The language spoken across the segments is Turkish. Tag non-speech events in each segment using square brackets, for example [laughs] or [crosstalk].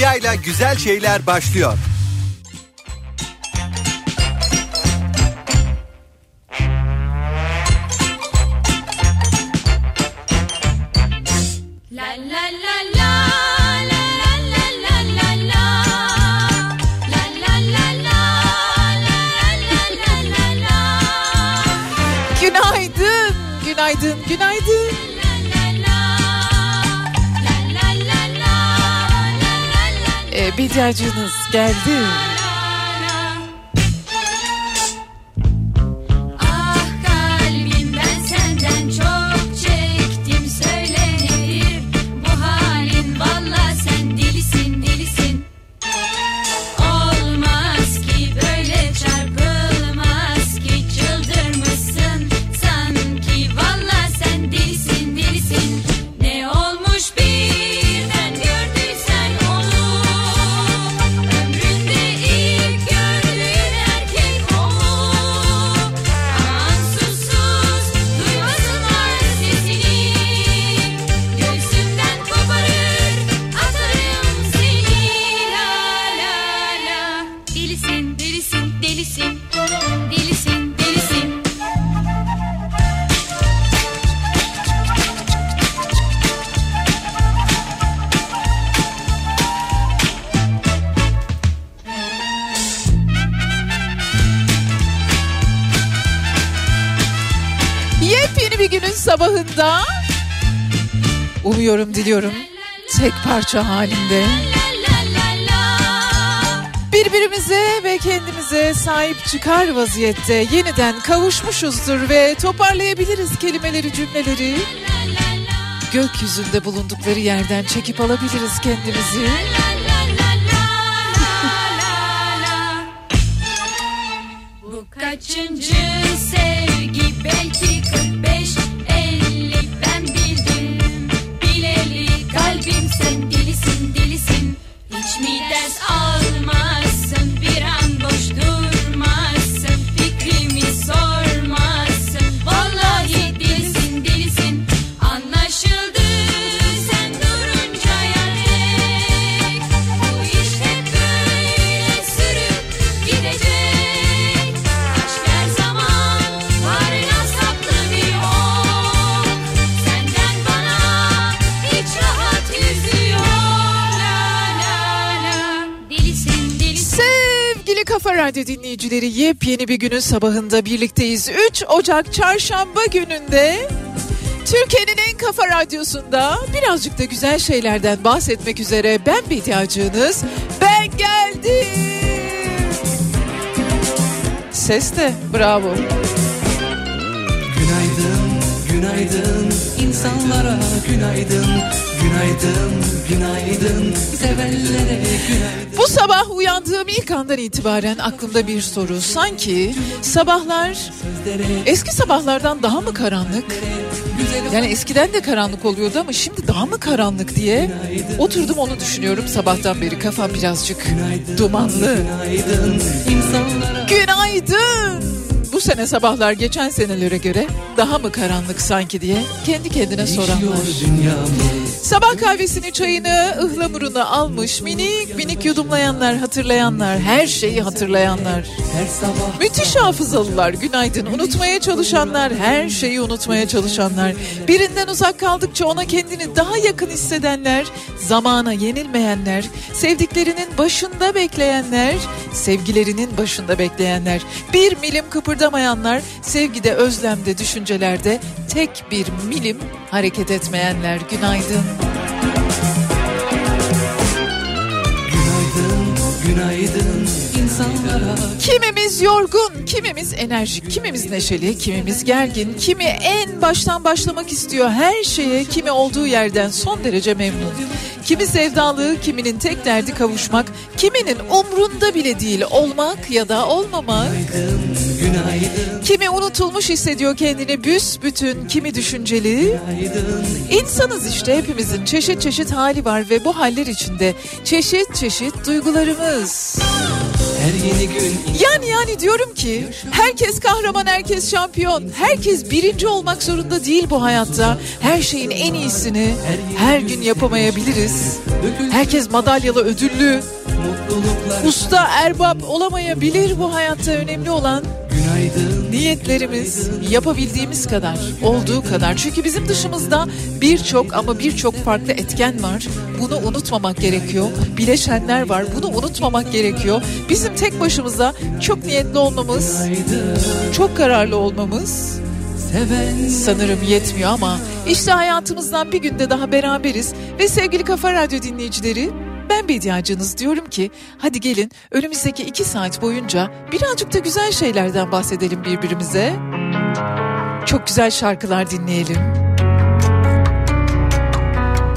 İle güzel şeyler başlıyor. Medyacınız geldi. Umuyorum diliyorum tek parça halinde birbirimize ve kendimize sahip çıkar vaziyette yeniden kavuşmuşuzdur ve toparlayabiliriz kelimeleri cümleleri. Gökyüzünde bulundukları yerden çekip alabiliriz kendimizi. Yepyeni bir günün sabahında birlikteyiz. 3 Ocak çarşamba gününde Türkiye'nin en kafa radyosunda birazcık da güzel şeylerden bahsetmek üzere ben Bediacığınız ben geldim. Ses de bravo. Günaydın, günaydın insanlara günaydın Günaydın, günaydın sevenlere günaydın sabah uyandığım ilk andan itibaren aklımda bir soru. Sanki sabahlar eski sabahlardan daha mı karanlık? Yani eskiden de karanlık oluyordu ama şimdi daha mı karanlık diye oturdum onu düşünüyorum sabahtan beri kafam birazcık dumanlı. Günaydın Günaydın. Bu sene sabahlar geçen senelere göre daha mı karanlık sanki diye kendi kendine soranlar. Sabah kahvesini, çayını, ıhlamurunu almış minik minik yudumlayanlar, hatırlayanlar, her şeyi hatırlayanlar. Müthiş hafızalılar, günaydın. Unutmaya çalışanlar, her şeyi unutmaya çalışanlar. Birinden uzak kaldıkça ona kendini daha yakın hissedenler, zamana yenilmeyenler, sevdiklerinin başında bekleyenler, sevgilerinin başında bekleyenler, bir milim kıpırdamayanlar, sevgide, özlemde, düşüncelerde tek bir milim hareket etmeyenler. Günaydın. Günaydın, günaydın Kimimiz yorgun, kimimiz enerjik, kimimiz neşeli, kimimiz gergin, kimi en baştan başlamak istiyor her şeye, kimi olduğu yerden son derece memnun. Kimi sevdalı, kiminin tek derdi kavuşmak, kiminin umrunda bile değil olmak ya da olmamak. Kimi unutulmuş hissediyor kendini büsbütün, kimi düşünceli. İnsanız işte hepimizin çeşit çeşit hali var ve bu haller içinde çeşit çeşit duygularımız. Her yeni gün Yani yani diyorum ki herkes kahraman, herkes şampiyon. Herkes birinci olmak zorunda değil bu hayatta. Her şeyin en iyisini her gün yapamayabiliriz. Herkes madalyalı, ödüllü, usta, erbap olamayabilir bu hayatta. Önemli olan Günaydın niyetlerimiz yapabildiğimiz kadar, olduğu kadar. Çünkü bizim dışımızda birçok ama birçok farklı etken var. Bunu unutmamak gerekiyor. Bileşenler var. Bunu unutmamak gerekiyor. Bizim tek başımıza çok niyetli olmamız, çok kararlı olmamız sanırım yetmiyor ama işte hayatımızdan bir günde daha beraberiz ve sevgili Kafa Radyo dinleyicileri ben Bediacınız diyorum ki hadi gelin önümüzdeki iki saat boyunca birazcık da güzel şeylerden bahsedelim birbirimize. Çok güzel şarkılar dinleyelim.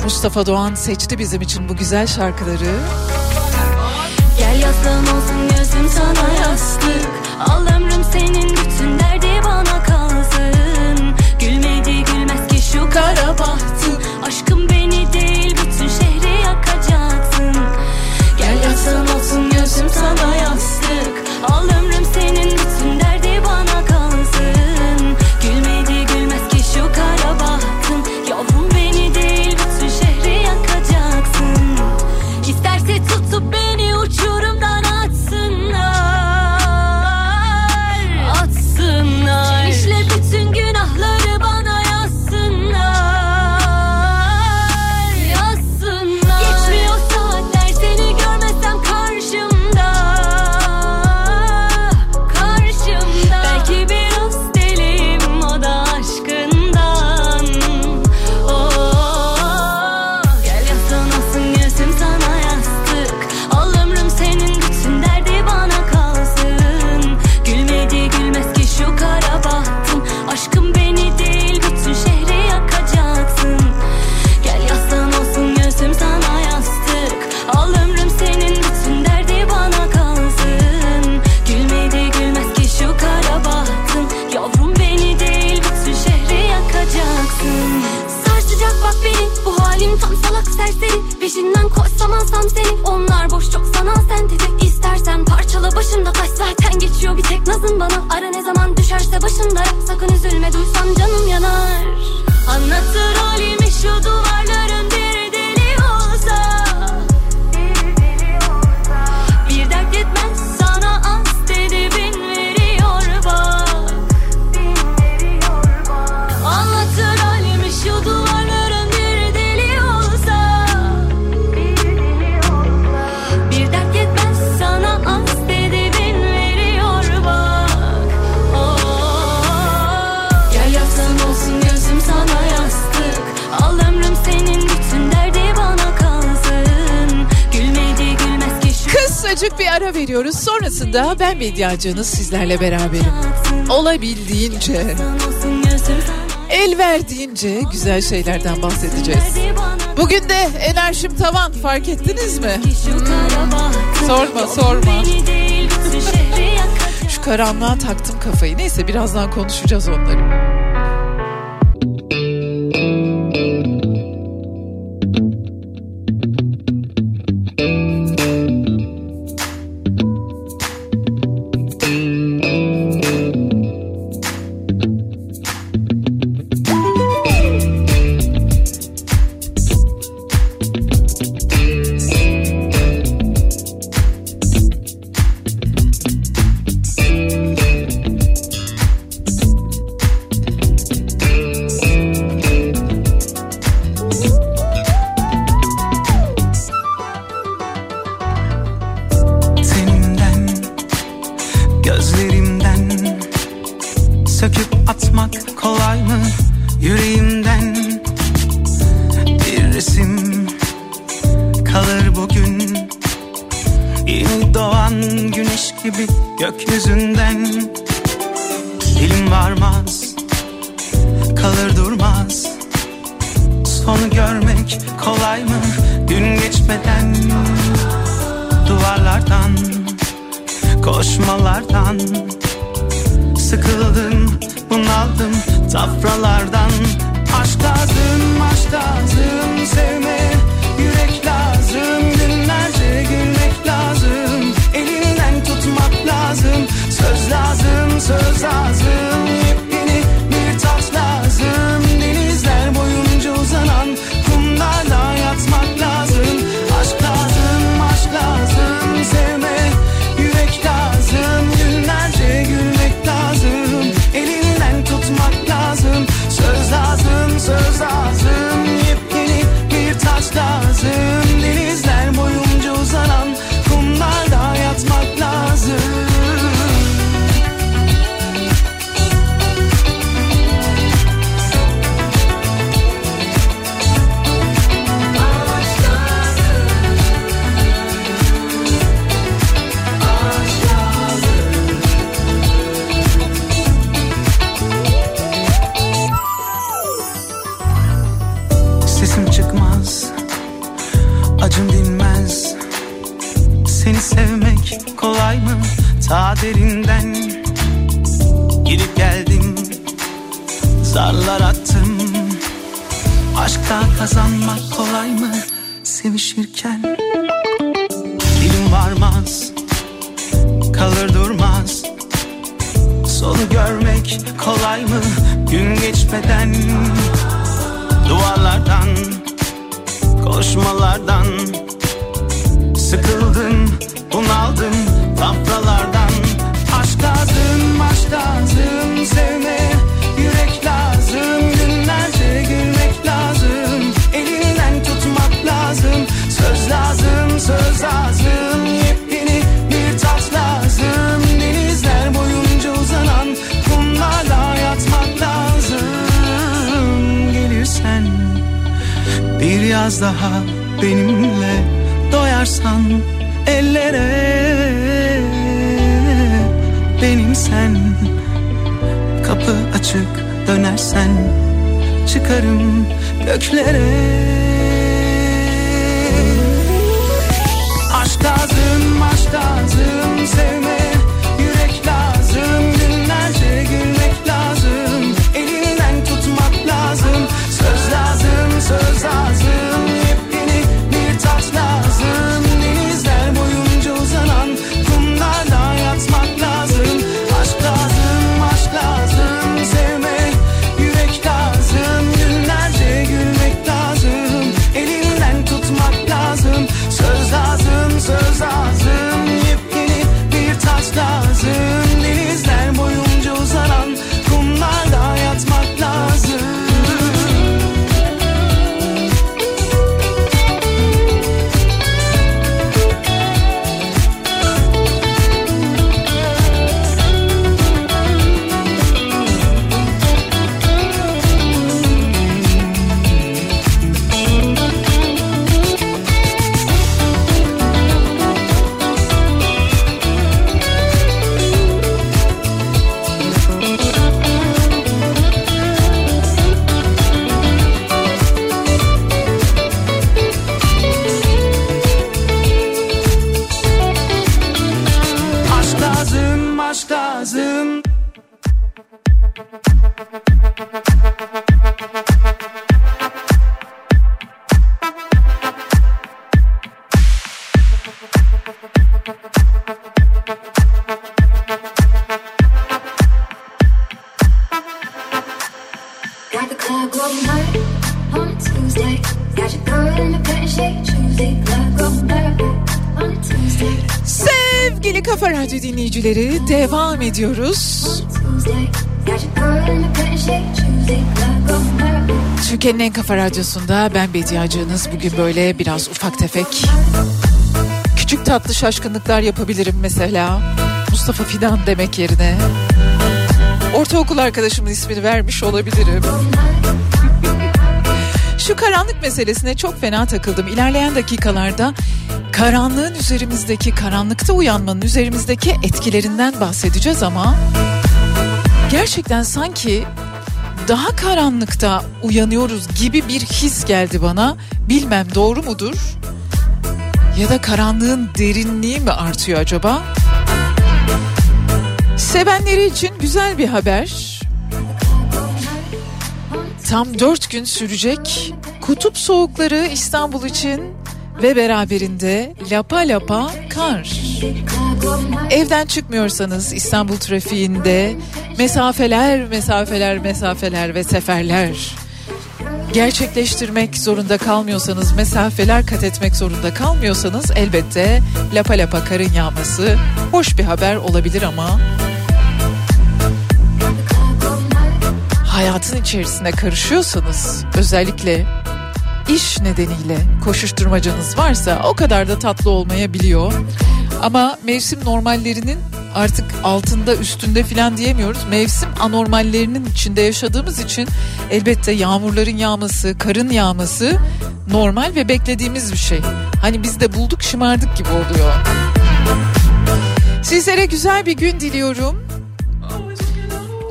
Mustafa Doğan seçti bizim için bu güzel şarkıları. Gel yastığım olsun gözüm sana yastık Al ömrüm senin bütün derdi bana kalsın Gülmedi gülmez ki şu kara bahtım Aşkım beni değil Yastığım olsun gözüm sana yastık. Al Bediacınız sizlerle beraberim. Olabildiğince, el verdiğince güzel şeylerden bahsedeceğiz. Bugün de enerjim tavan fark ettiniz mi? Sorma, sorma. Şu karanlığa taktım kafayı. Neyse birazdan konuşacağız onları. Türkiye'nin en kafa radyosunda ben Bediye Acığınız. Bugün böyle biraz ufak tefek küçük tatlı şaşkınlıklar yapabilirim mesela. Mustafa Fidan demek yerine. Ortaokul arkadaşımın ismini vermiş olabilirim. Şu karanlık meselesine çok fena takıldım. İlerleyen dakikalarda karanlığın üzerimizdeki, karanlıkta uyanmanın üzerimizdeki etkilerinden bahsedeceğiz ama gerçekten sanki daha karanlıkta uyanıyoruz gibi bir his geldi bana. Bilmem doğru mudur? Ya da karanlığın derinliği mi artıyor acaba? Sevenleri için güzel bir haber. Tam dört gün sürecek kutup soğukları İstanbul için ve beraberinde lapa lapa kar. Evden çıkmıyorsanız İstanbul trafiğinde mesafeler, mesafeler, mesafeler ve seferler gerçekleştirmek zorunda kalmıyorsanız, mesafeler kat etmek zorunda kalmıyorsanız elbette lapa lapa karın yağması hoş bir haber olabilir ama hayatın içerisine karışıyorsanız özellikle iş nedeniyle koşuşturmacanız varsa o kadar da tatlı olmayabiliyor. Ama mevsim normallerinin artık altında üstünde filan diyemiyoruz. Mevsim anormallerinin içinde yaşadığımız için elbette yağmurların yağması, karın yağması normal ve beklediğimiz bir şey. Hani biz de bulduk şımardık gibi oluyor. Sizlere güzel bir gün diliyorum.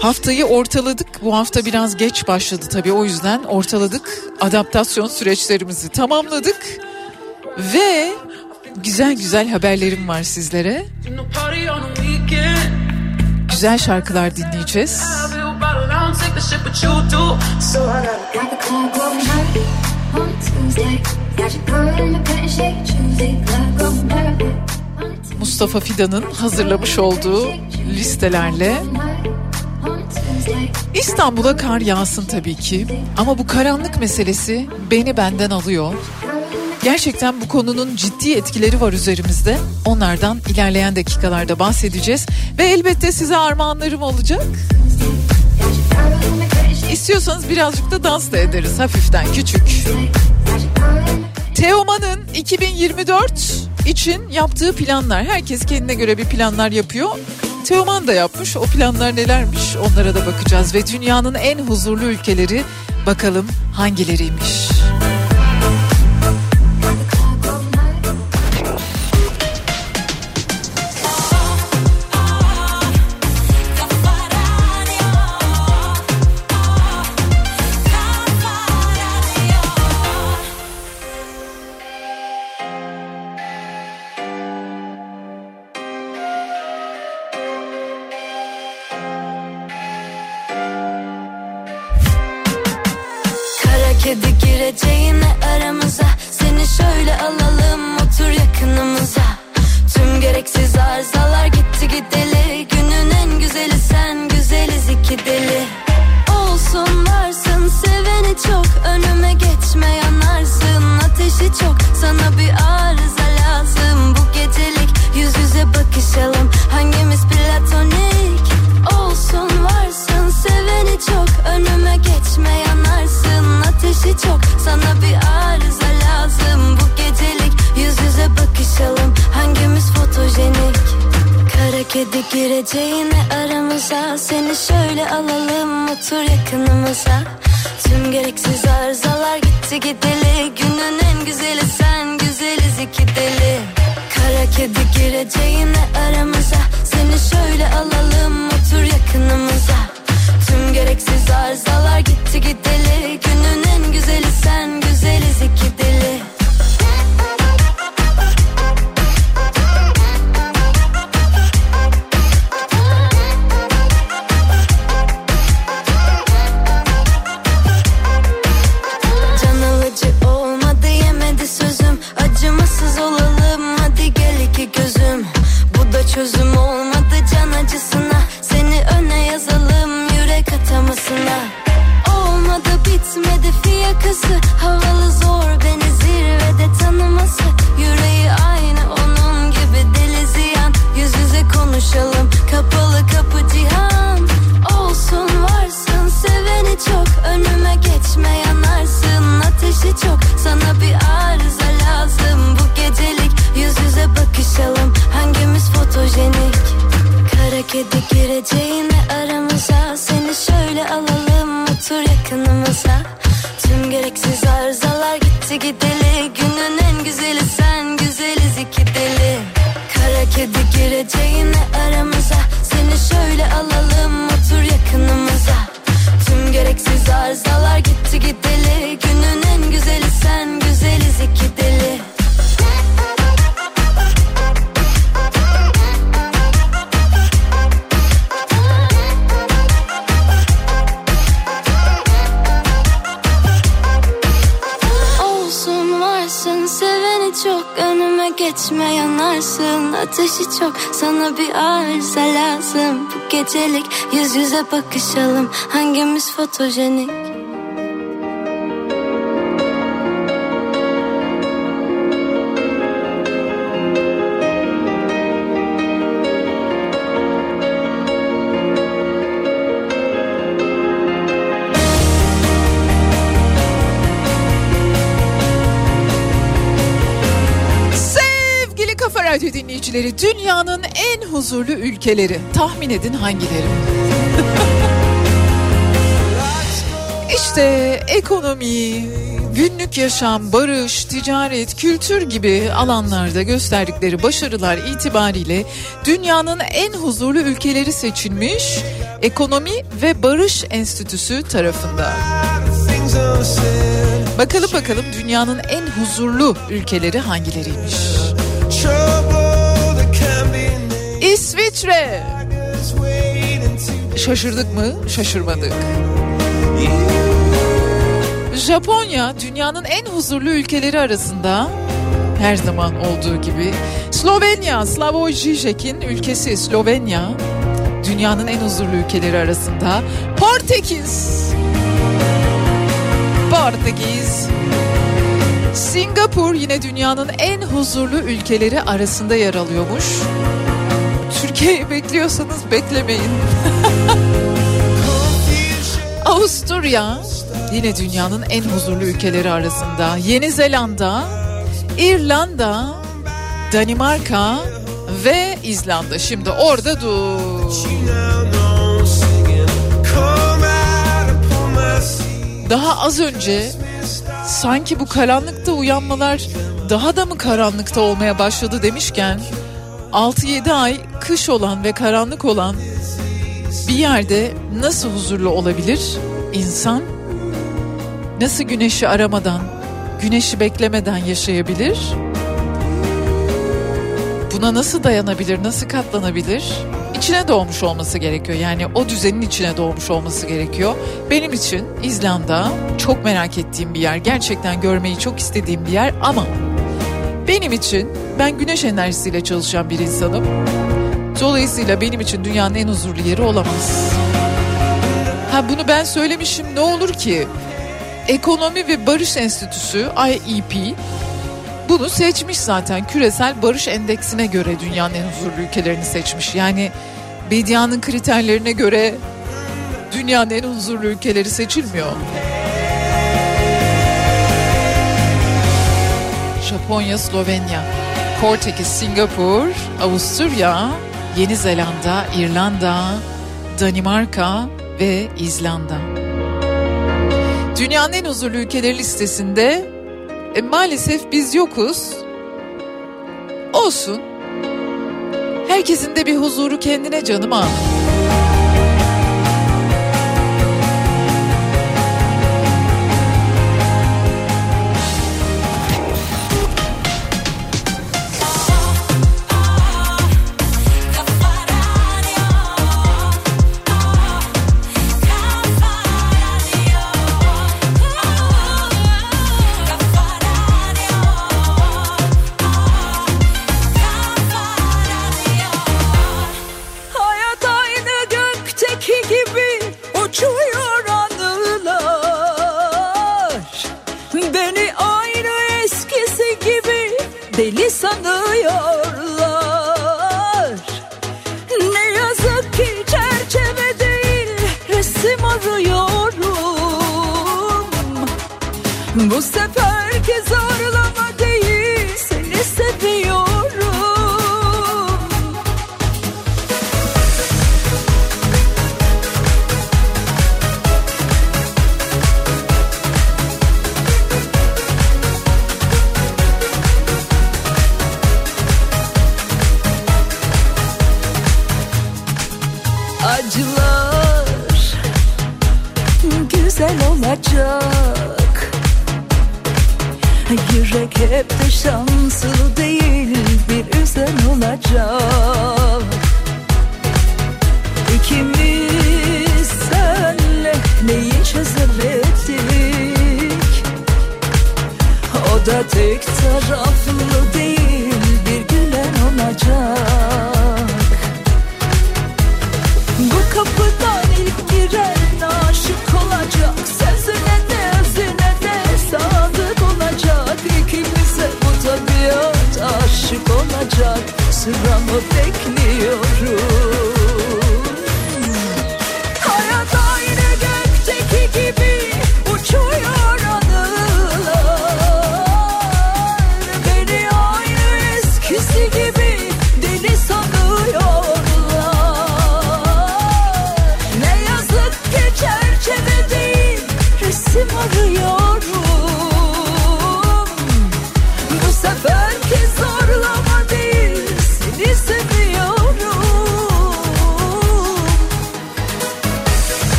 Haftayı ortaladık. Bu hafta biraz geç başladı tabii o yüzden ortaladık. Adaptasyon süreçlerimizi tamamladık. Ve güzel güzel haberlerim var sizlere. Güzel şarkılar dinleyeceğiz. Mustafa Fidan'ın hazırlamış olduğu listelerle. İstanbul'a kar yağsın tabii ki ama bu karanlık meselesi beni benden alıyor. Gerçekten bu konunun ciddi etkileri var üzerimizde. Onlardan ilerleyen dakikalarda bahsedeceğiz ve elbette size armağanlarım olacak. İstiyorsanız birazcık da dans da ederiz hafiften küçük. Teoman'ın 2024 için yaptığı planlar. Herkes kendine göre bir planlar yapıyor. Teoman da yapmış. O planlar nelermiş onlara da bakacağız. Ve dünyanın en huzurlu ülkeleri bakalım hangileriymiş. Gereksiz arızalar gitti gideli. Günün en güzeli sen güzeliz iki deli Geçme yanarsın Ateşi çok. Sana bir arıza lazım. Bu gecelik yüz yüze bakışalım. Hangimiz fotojenik dinleyicileri dünyanın en huzurlu ülkeleri tahmin edin hangileri? [laughs] İşte ekonomi, günlük yaşam, barış, ticaret, kültür gibi alanlarda gösterdikleri başarılar itibariyle dünyanın en huzurlu ülkeleri seçilmiş Ekonomi ve Barış Enstitüsü tarafından. Bakalım bakalım dünyanın en huzurlu ülkeleri hangileriymiş? Metre. Şaşırdık mı? Şaşırmadık. Japonya dünyanın en huzurlu ülkeleri arasında her zaman olduğu gibi. Slovenya, Slavoj Žižek'in ülkesi Slovenya dünyanın en huzurlu ülkeleri arasında. Portekiz. Portekiz. Singapur yine dünyanın en huzurlu ülkeleri arasında yer alıyormuş. Türkiye'yi bekliyorsanız beklemeyin. [laughs] Avusturya yine dünyanın en huzurlu ülkeleri arasında. Yeni Zelanda, İrlanda, Danimarka ve İzlanda. Şimdi orada dur. Daha az önce sanki bu karanlıkta uyanmalar daha da mı karanlıkta olmaya başladı demişken 6-7 ay kış olan ve karanlık olan bir yerde nasıl huzurlu olabilir insan? Nasıl güneşi aramadan, güneşi beklemeden yaşayabilir? Buna nasıl dayanabilir, nasıl katlanabilir? İçine doğmuş olması gerekiyor. Yani o düzenin içine doğmuş olması gerekiyor. Benim için İzlanda çok merak ettiğim bir yer. Gerçekten görmeyi çok istediğim bir yer ama benim için ben güneş enerjisiyle çalışan bir insanım. Dolayısıyla benim için dünyanın en huzurlu yeri olamaz. Ha bunu ben söylemişim ne olur ki? Ekonomi ve Barış Enstitüsü IEP bunu seçmiş zaten küresel barış endeksine göre dünyanın en huzurlu ülkelerini seçmiş. Yani Bedia'nın kriterlerine göre dünyanın en huzurlu ülkeleri seçilmiyor. Japonya, Slovenya, Portekiz, Singapur, Avusturya, Yeni Zelanda, İrlanda, Danimarka ve İzlanda. Dünyanın en huzurlu ülkeleri listesinde e, maalesef biz yokuz. Olsun. Herkesin de bir huzuru kendine canım ha.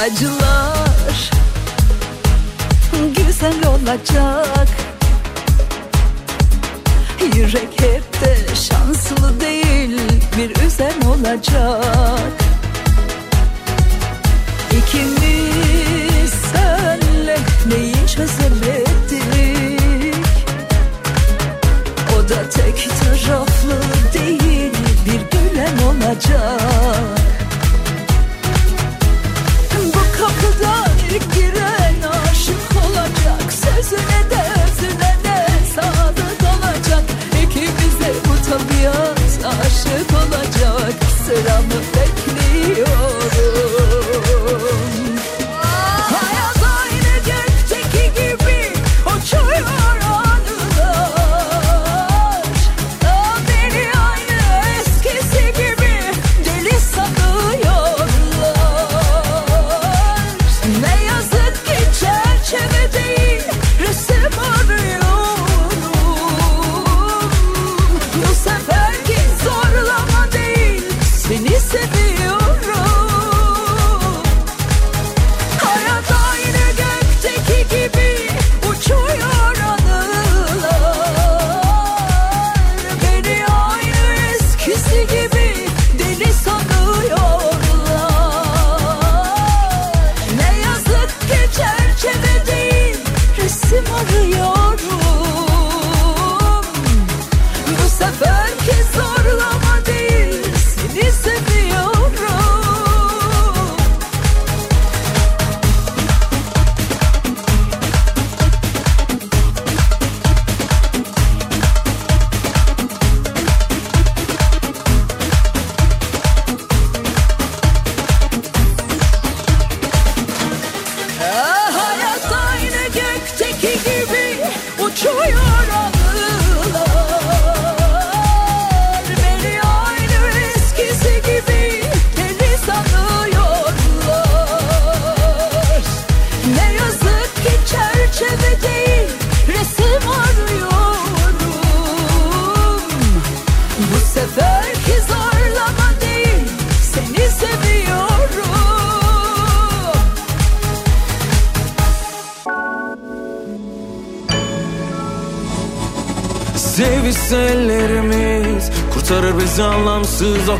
acılar Güzel olacak. Yürek hep de şanslı değil Bir üzen olacak. İkimiz senle neyi çözemedik? O da tek taraflı değil Bir gülen olacak. Sözüne de özüne de sadık olacak. İkimize bu tabiat aşık olacak. Sıramı bekliyorum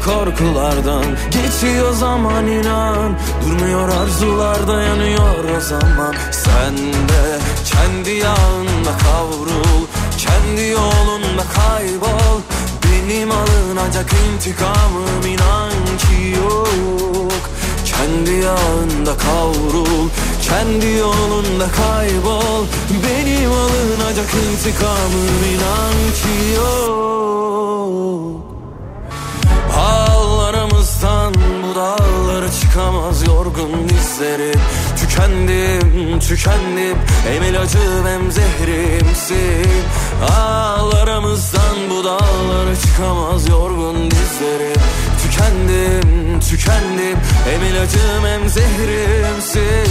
korkulardan Geçiyor zaman inan. Durmuyor arzular dayanıyor o zaman. Sen de kendi yağında kavrul Kendi yolunda kaybol. Benim alınacak intikamım inan ki yok. Kendi yağında kavrul Kendi yolunda kaybol. Benim alınacak intikamım inan ki yok Dağlara çıkamaz yorgun dizlerim. Tükendim, tükendim. Hem ilacım hem zehrimsin. Ağlarımızdan bu dağlara çıkamaz yorgun dizlerim. Tükendim, tükendim. Hem ilacım hem zehrimsin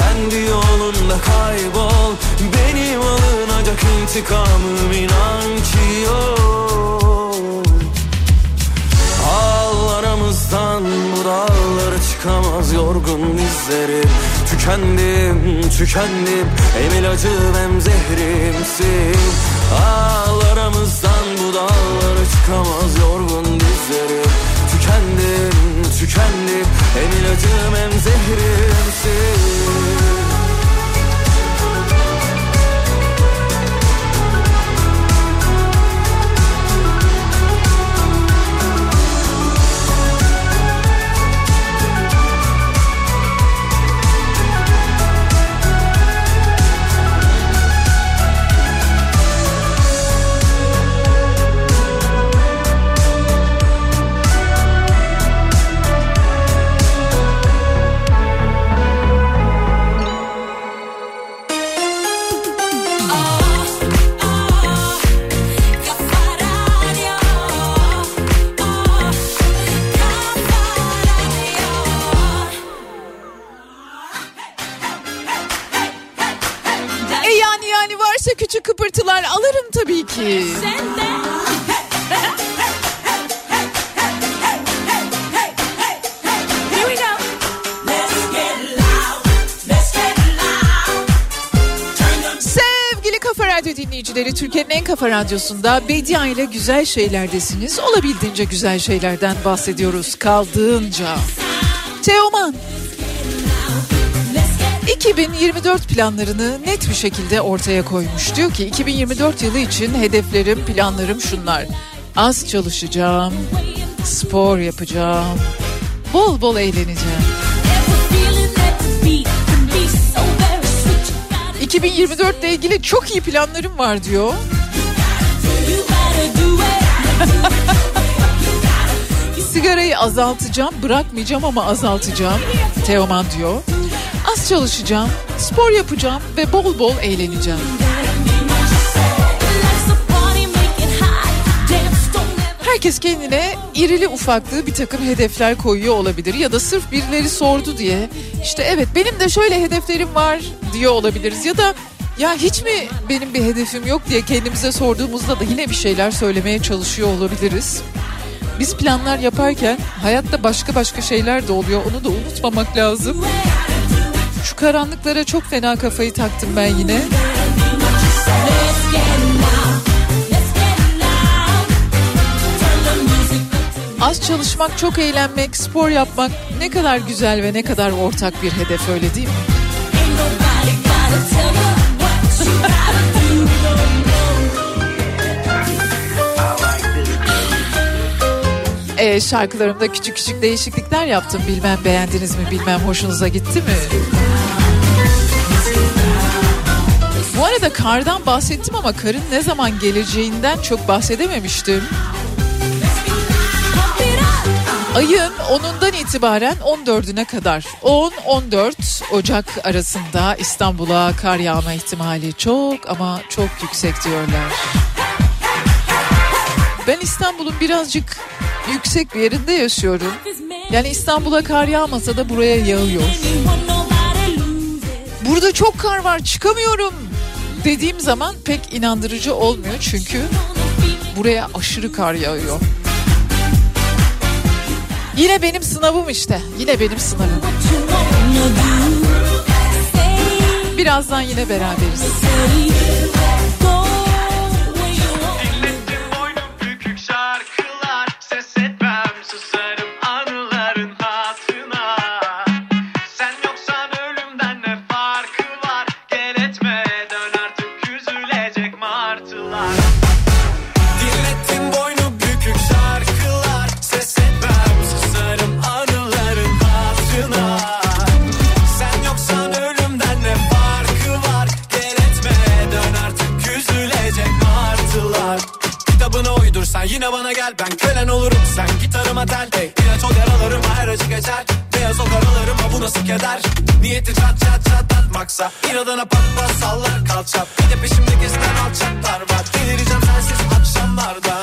Kendi yolunda kaybol. Benim alınacak intikamım inan ki yok. Ağlarımızdan bu dağlara çıkamaz yorgun dizlerim Tükendim, tükendim. Hem ilacım hem zehrimsin. Ağlarımızdan bu dağlara çıkamaz yorgun dizlerim Tükendim, tükendim. Hem ilacım hem zehrimsin ki. Radyo dinleyicileri Türkiye'nin en kafa radyosunda Bedia ile güzel şeylerdesiniz. Olabildiğince güzel şeylerden bahsediyoruz kaldığınca. Teoman 2024 planlarını net bir şekilde ortaya koymuş. Diyor ki 2024 yılı için hedeflerim, planlarım şunlar. Az çalışacağım, spor yapacağım, bol bol eğleneceğim. 2024 ile ilgili çok iyi planlarım var diyor. [laughs] Sigarayı azaltacağım, bırakmayacağım ama azaltacağım. Teoman diyor. Çalışacağım, spor yapacağım ve bol bol eğleneceğim. Herkes kendine irili ufaklı bir takım hedefler koyuyor olabilir ya da sırf birileri sordu diye işte evet benim de şöyle hedeflerim var diyor olabiliriz ya da ya hiç mi benim bir hedefim yok diye kendimize sorduğumuzda da yine bir şeyler söylemeye çalışıyor olabiliriz. Biz planlar yaparken hayatta başka başka şeyler de oluyor onu da unutmamak lazım. Şu karanlıklara çok fena kafayı taktım ben yine. Az çalışmak, çok eğlenmek, spor yapmak ne kadar güzel ve ne kadar ortak bir hedef öyle değil mi? Ee, şarkılarımda küçük küçük değişiklikler yaptım. Bilmem beğendiniz mi, bilmem hoşunuza gitti mi? Bu arada kardan bahsettim ama karın ne zaman geleceğinden çok bahsedememiştim. Ayın 10'undan itibaren 14'üne kadar 10-14 Ocak arasında İstanbul'a kar yağma ihtimali çok ama çok yüksek diyorlar. Ben İstanbul'un birazcık yüksek bir yerinde yaşıyorum. Yani İstanbul'a kar yağmasa da buraya yağıyor. Burada çok kar var çıkamıyorum dediğim zaman pek inandırıcı olmuyor çünkü buraya aşırı kar yağıyor. Yine benim sınavım işte. Yine benim sınavım. Birazdan yine beraberiz. Sen gitarıma tel hey. İlaç ol yaralarıma her acı geçer. Beyaz o karalarıma bu nasıl keder? Niyeti çat çat çatlatmaksa İnadına pat pat sallar kalçap Bir de peşimde gezen alçaklar var. Delireceğim sensiz akşamlarda.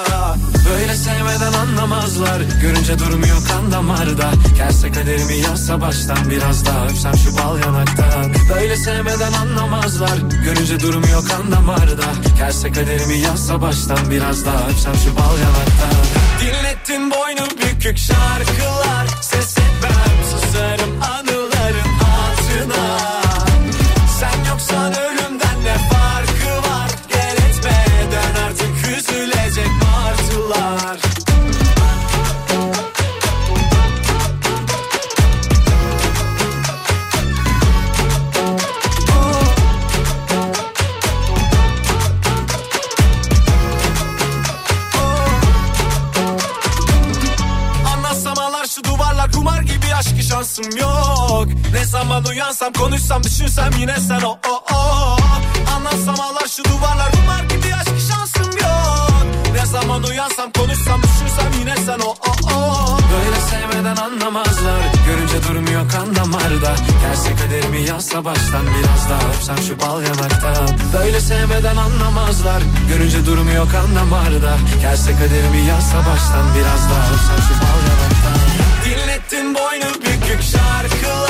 Böyle sevmeden anlamazlar. Görünce durmuyor kan damarda. Gelse kaderimi yazsa baştan Biraz daha öpsem şu bal yanaktan Böyle sevmeden anlamazlar. Görünce durmuyor kan damarda. Gelse kaderimi yazsa baştan Biraz daha öpsem şu bal yanaktan Dinlettin boynu bükük şarkılar. Ses etmem konuşsam düşünsem yine sen o o o. Anlatsam ağlar şu duvarlar. Kumar gibi aşkı şansım yok. Ne zaman uyansam konuşsam düşünsem yine sen o o o. Böyle sevmeden anlamazlar. Görünce durmuyor kan damarda Gelse kaderimi yazsa baştan Biraz daha öpsem şu bal yanaktan. Böyle sevmeden anlamazlar. Görünce durmuyor kan damarda Gelse kaderimi yazsa baştan Biraz daha öpsem şu bal yanaktan. Dinlettin boynu bükük şarkılar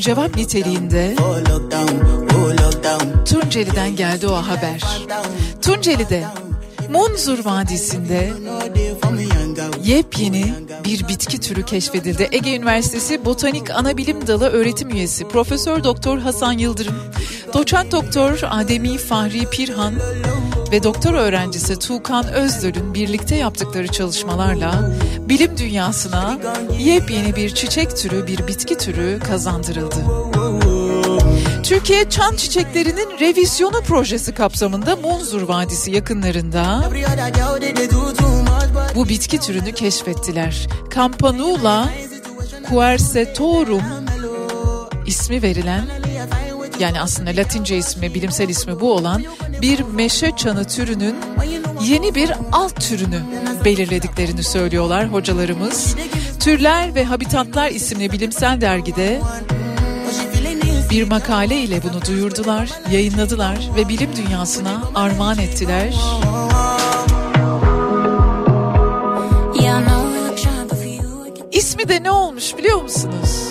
bir cevap niteliğinde Tunceli'den geldi o haber. Tunceli'de Munzur Vadisi'nde yepyeni bir bitki türü keşfedildi. Ege Üniversitesi Botanik Anabilim Dalı öğretim üyesi Profesör Doktor Hasan Yıldırım, Doçent Doktor Ademi Fahri Pirhan ve doktor öğrencisi Tuğkan Özdöl'ün birlikte yaptıkları çalışmalarla bilim dünyasına yepyeni bir çiçek türü, bir bitki türü kazandırıldı. Türkiye çan çiçeklerinin revizyonu projesi kapsamında Munzur Vadisi yakınlarında bu bitki türünü keşfettiler. Campanula quercetorum ismi verilen yani aslında Latince ismi, bilimsel ismi bu olan bir meşe çanı türünün yeni bir alt türünü belirlediklerini söylüyorlar hocalarımız. Türler ve Habitatlar isimli bilimsel dergide bir makale ile bunu duyurdular, yayınladılar ve bilim dünyasına armağan ettiler. İsmi de ne olmuş biliyor musunuz?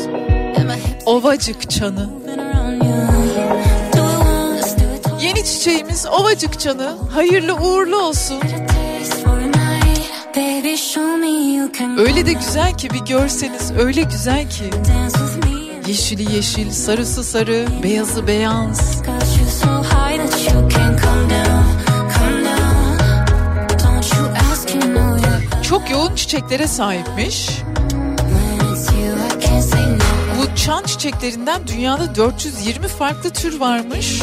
Ovacık çanı. Yeni çiçeğimiz ovacık çanı. Hayırlı uğurlu olsun. Öyle de güzel ki bir görseniz öyle güzel ki. Yeşili yeşil, sarısı sarı, beyazı beyaz. Çok yoğun çiçeklere sahipmiş. Bu çan çiçeklerinden dünyada 420 farklı tür varmış.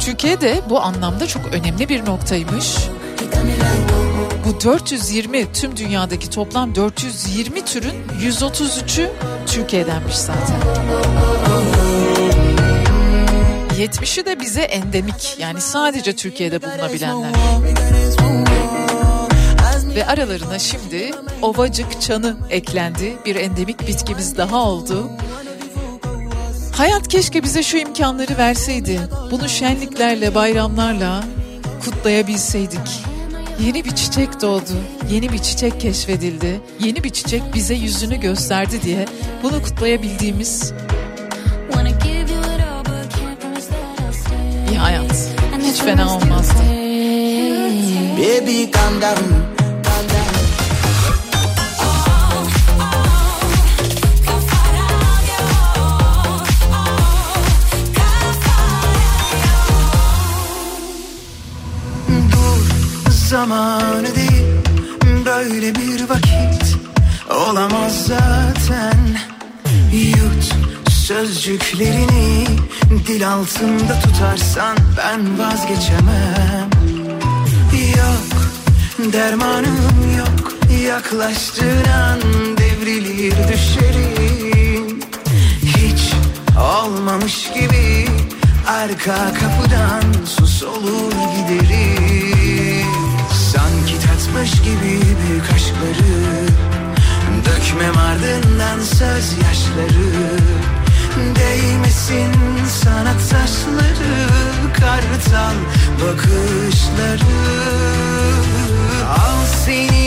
Türkiye'de bu anlamda çok önemli bir noktaymış. Bu 420 tüm dünyadaki toplam 420 türün 133'ü Türkiye'denmiş zaten. 70'i de bize endemik yani sadece Türkiye'de bulunabilenler. Ve aralarına şimdi ovacık çanı eklendi. Bir endemik bitkimiz daha oldu. Hayat keşke bize şu imkanları verseydi. Bunu şenliklerle, bayramlarla kutlayabilseydik. Yeni bir çiçek doğdu, yeni bir çiçek keşfedildi, yeni bir çiçek bize yüzünü gösterdi diye bunu kutlayabildiğimiz bir hayat. Hiç fena olmazdı. Baby calm down. Zamanı değil Böyle bir vakit olamaz zaten. Yut sözcüklerini dil altında tutarsan ben vazgeçemem. Yok dermanım yok yaklaştığın an devrilir düşerim Hiç olmamış gibi arka kapıdan sus olur giderim ardından yaşları Değmesin sana taşları Kartal bakışları. Al senin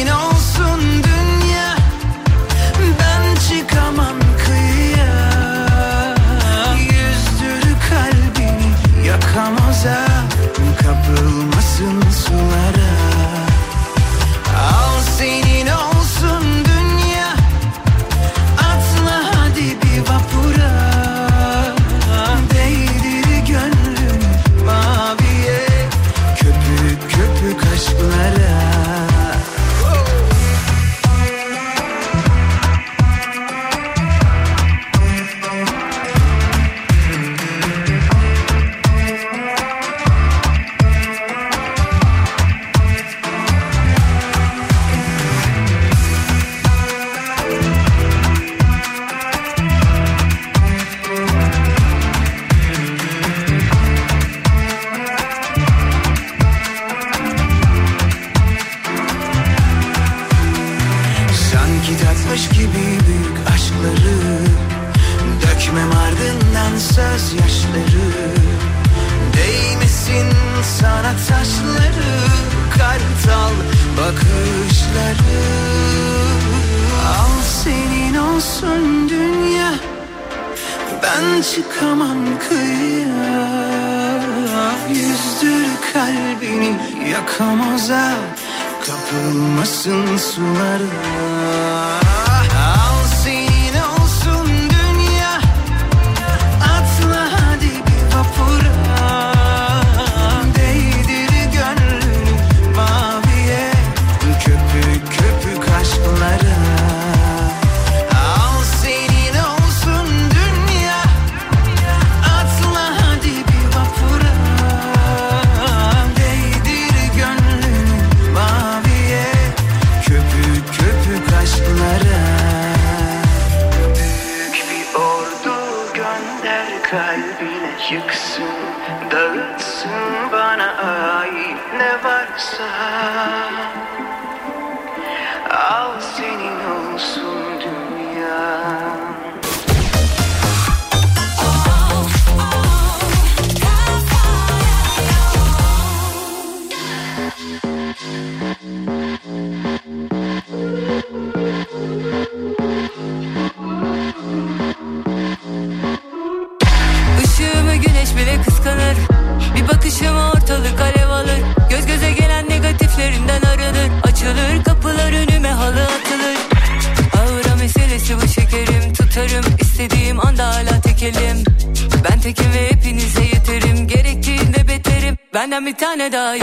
的。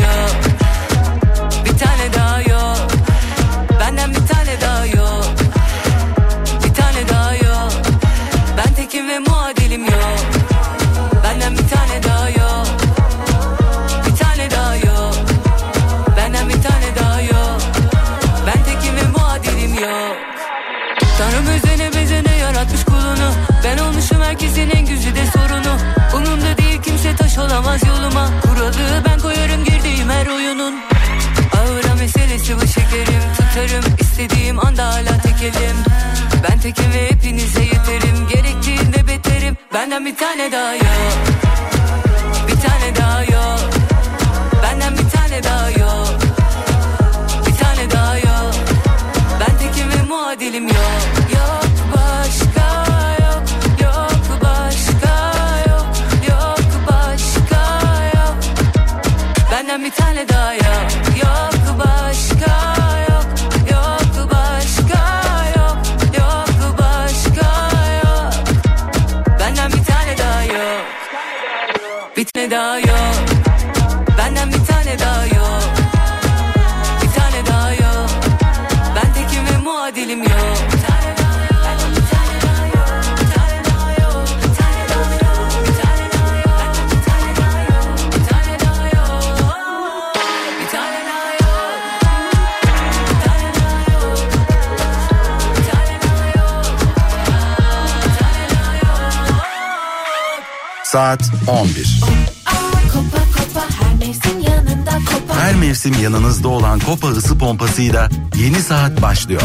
başlıyor.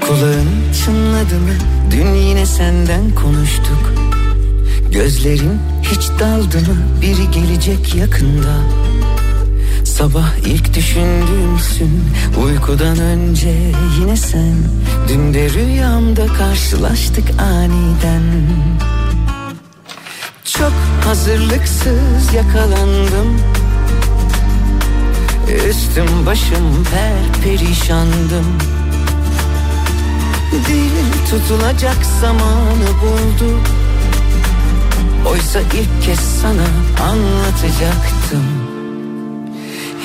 Kulağın çınladı? Dün yine senden konuştuk. Gözlerin hiç daldı mı? Gelecek yakında. Sabah ilk düşündüğümsün Uykudan önce yine sen. Dün de rüyamda karşılaştık aniden. Çok hazırlıksız yakalandım. Üstüm başım per perişandım. Dil tutulacak zamanı buldu. Oysa ilk kez sana anlatacaktım.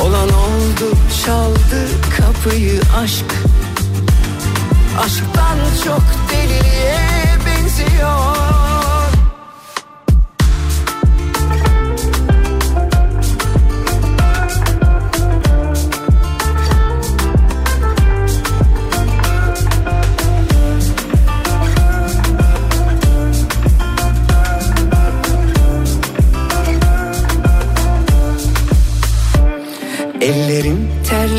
Olan oldu çaldı kapıyı aşk. Aşktan çok deliliğe benziyor.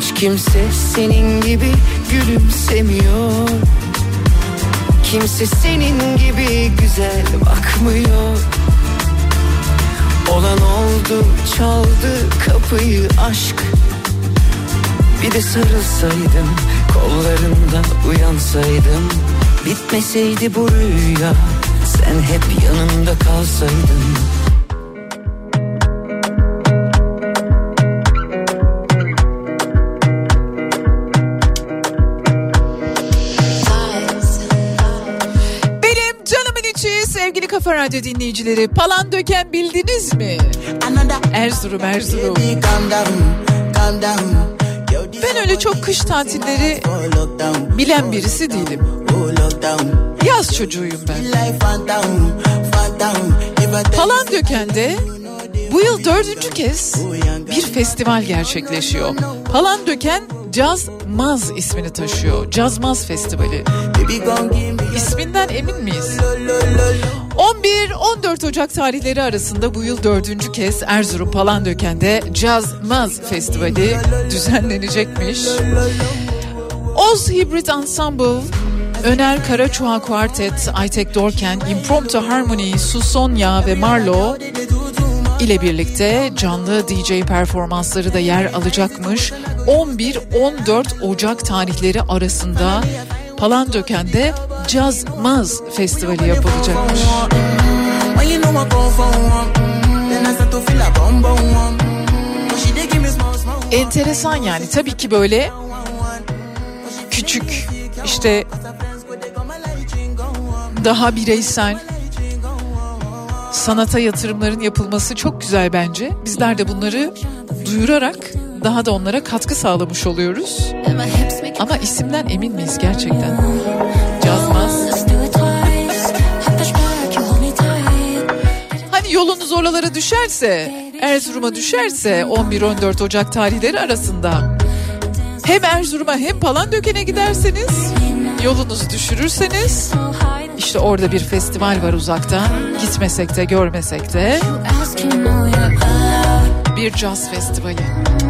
Hiç kimse senin gibi gülümsemiyor. Kimse senin gibi güzel bakmıyor. Olan oldu çaldı kapıyı aşk. Bir de sarılsaydım kollarından uyansaydım. Bitmeseydi bu rüya sen hep yanımda kalsaydın Radyo dinleyicileri. Palan döken bildiniz mi? Erzurum Erzurum. Ben öyle çok kış tatilleri bilen birisi değilim. Yaz çocuğuyum ben. Palandöken'de bu yıl dördüncü kez bir festival gerçekleşiyor. Palandöken Caz Maz ismini taşıyor. Caz Maz Festivali. İsminden emin miyiz? 11-14 Ocak tarihleri arasında bu yıl dördüncü kez Erzurum Palandöken'de Caz Maz Festivali düzenlenecekmiş. Oz Hybrid Ensemble, Öner Karaçuğa Quartet, Aytek Dorken, Impromptu Harmony, Susonya ve Marlo ile birlikte canlı DJ performansları da yer alacakmış. 11-14 Ocak tarihleri arasında Palandöken'de Caz Maz Festivali yapılacakmış. Enteresan yani tabii ki böyle küçük işte daha bireysel sanata yatırımların yapılması çok güzel bence. Bizler de bunları duyurarak daha da onlara katkı sağlamış oluyoruz. Ama isimden emin miyiz gerçekten? Cazmaz. Hani yolunuz oralara düşerse, Erzurum'a düşerse 11-14 Ocak tarihleri arasında hem Erzurum'a hem Palandöken'e giderseniz yolunuz düşürürseniz işte orada bir festival var uzakta gitmesek de görmesek de bir caz festivali.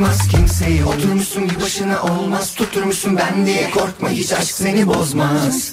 saymaz kimseyi. Oturmuşsun bir başına olmaz. Tutturmuşsun ben diye korkma hiç aşk seni bozmaz.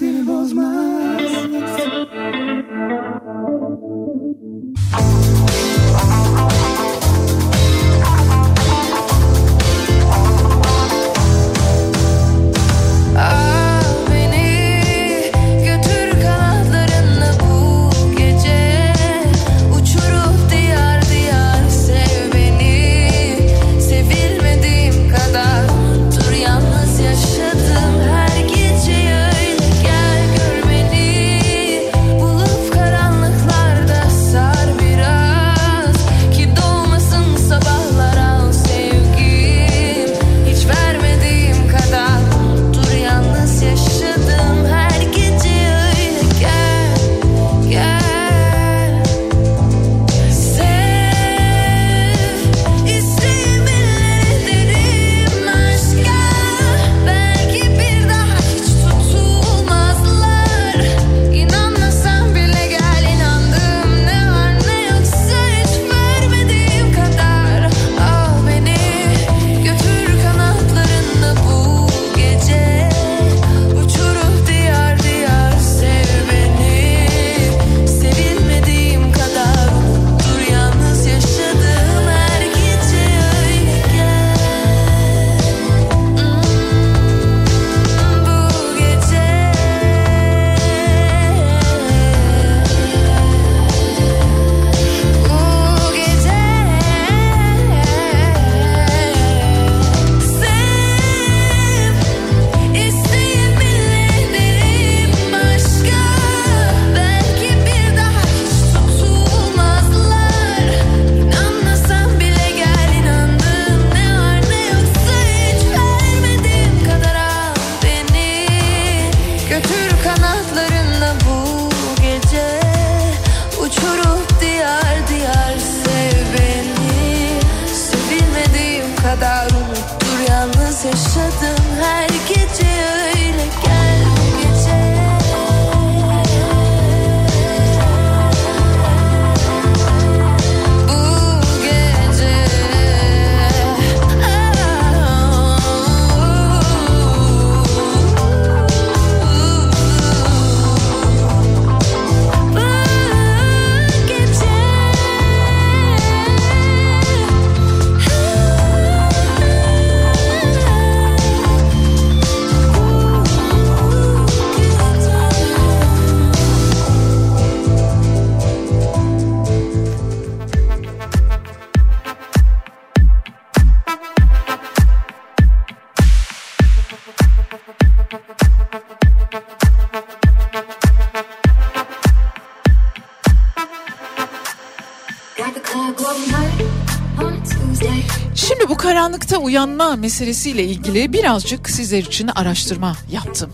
Şimdi bu karanlıkta uyanma meselesiyle ilgili birazcık sizler için araştırma yaptım.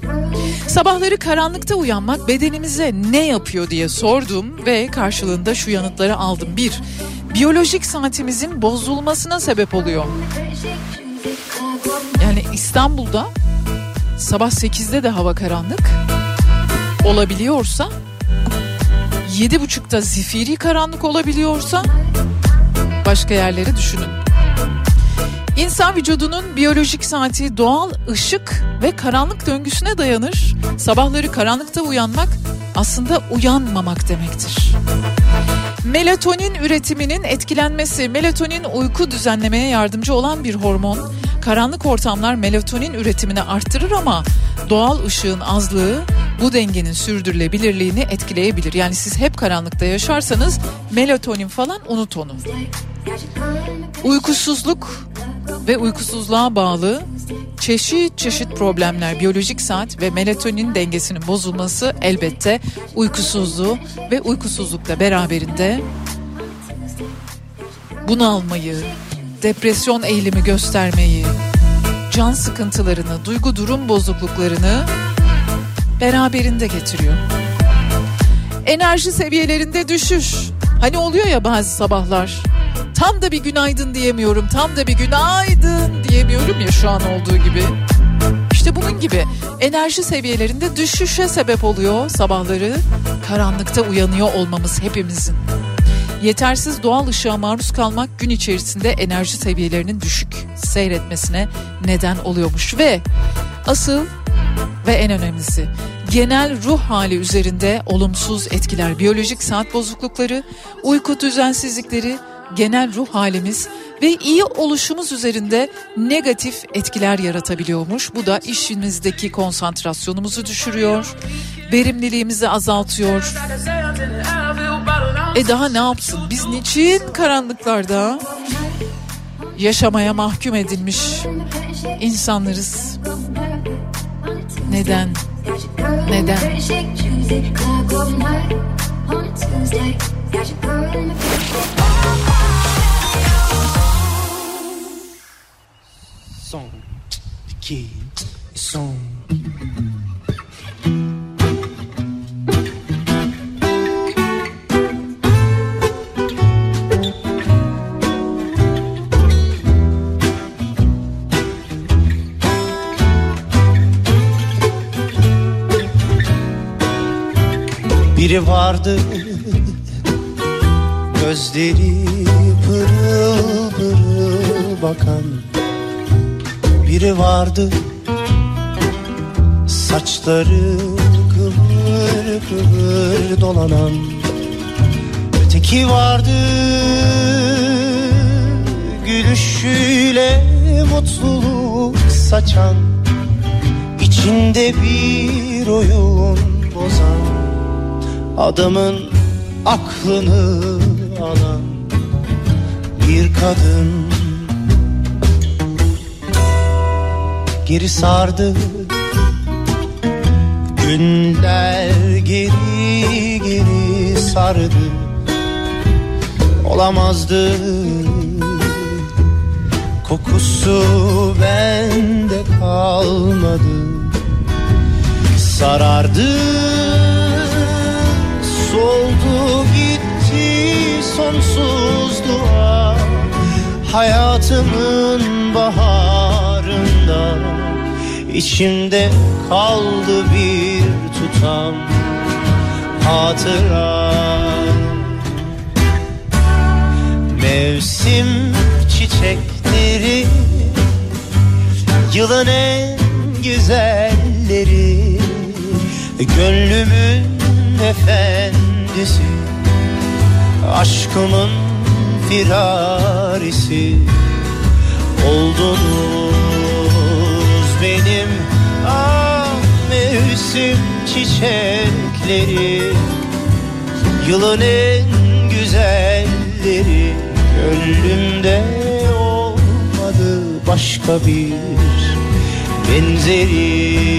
Sabahları karanlıkta uyanmak bedenimize ne yapıyor diye sordum ve karşılığında şu yanıtları aldım. Bir, biyolojik saatimizin bozulmasına sebep oluyor. Yani İstanbul'da sabah 8'de de hava karanlık olabiliyorsa, 7.30'da zifiri karanlık olabiliyorsa başka yerleri düşünün. İnsan vücudunun biyolojik saati doğal ışık ve karanlık döngüsüne dayanır. Sabahları karanlıkta uyanmak aslında uyanmamak demektir. Melatonin üretiminin etkilenmesi, melatonin uyku düzenlemeye yardımcı olan bir hormon. Karanlık ortamlar melatonin üretimini arttırır ama doğal ışığın azlığı bu dengenin sürdürülebilirliğini etkileyebilir. Yani siz hep karanlıkta yaşarsanız melatonin falan unut onu. Uykusuzluk ve uykusuzluğa bağlı çeşit çeşit problemler, biyolojik saat ve melatonin dengesinin bozulması elbette uykusuzluğu ve uykusuzlukla beraberinde bunalmayı, depresyon eğilimi göstermeyi, can sıkıntılarını, duygu durum bozukluklarını beraberinde getiriyor. Enerji seviyelerinde düşüş. Hani oluyor ya bazı sabahlar. Tam da bir günaydın diyemiyorum. Tam da bir günaydın diyemiyorum ya şu an olduğu gibi. İşte bunun gibi enerji seviyelerinde düşüşe sebep oluyor sabahları. Karanlıkta uyanıyor olmamız hepimizin. Yetersiz doğal ışığa maruz kalmak gün içerisinde enerji seviyelerinin düşük seyretmesine neden oluyormuş ve asıl ve en önemlisi genel ruh hali üzerinde olumsuz etkiler, biyolojik saat bozuklukları, uyku düzensizlikleri, genel ruh halimiz ve iyi oluşumuz üzerinde negatif etkiler yaratabiliyormuş. Bu da işimizdeki konsantrasyonumuzu düşürüyor, verimliliğimizi azaltıyor. E daha ne yapsın? Biz niçin karanlıklarda yaşamaya mahkum edilmiş insanlarız? Neden? Neden? Son, iki, son. Biri vardı. Gözleri pırıl pırıl bakan Biri vardı. Saçları kıvır kıvır dolanan Öteki vardı. Gülüşüyle mutluluk saçan içinde bir oyun bozan Adamın aklını alan bir kadın. Geri sardı Günler geri geri sardı. Olamazdı. Kokusu bende kalmadı. Sarardı sonsuzluğa Hayatımın baharında içimde kaldı bir tutam hatıra. Mevsim çiçekleri Yılın en güzelleri Gönlümün efendisi Aşkımın firarisi. Oldunuz benim ah mevsim çiçekleri. Yılın en güzelleri. Gönlümde olmadı başka bir benzerin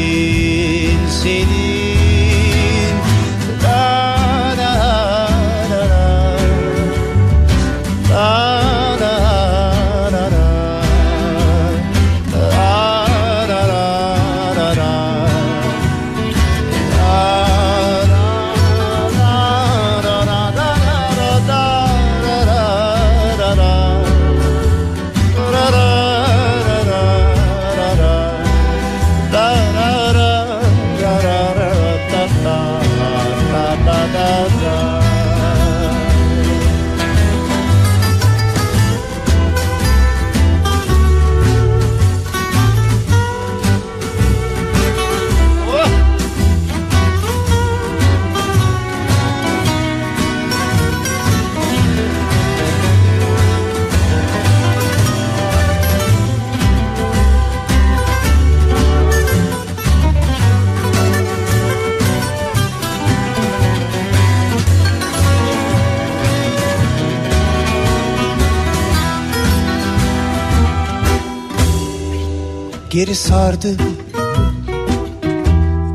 geri sardı.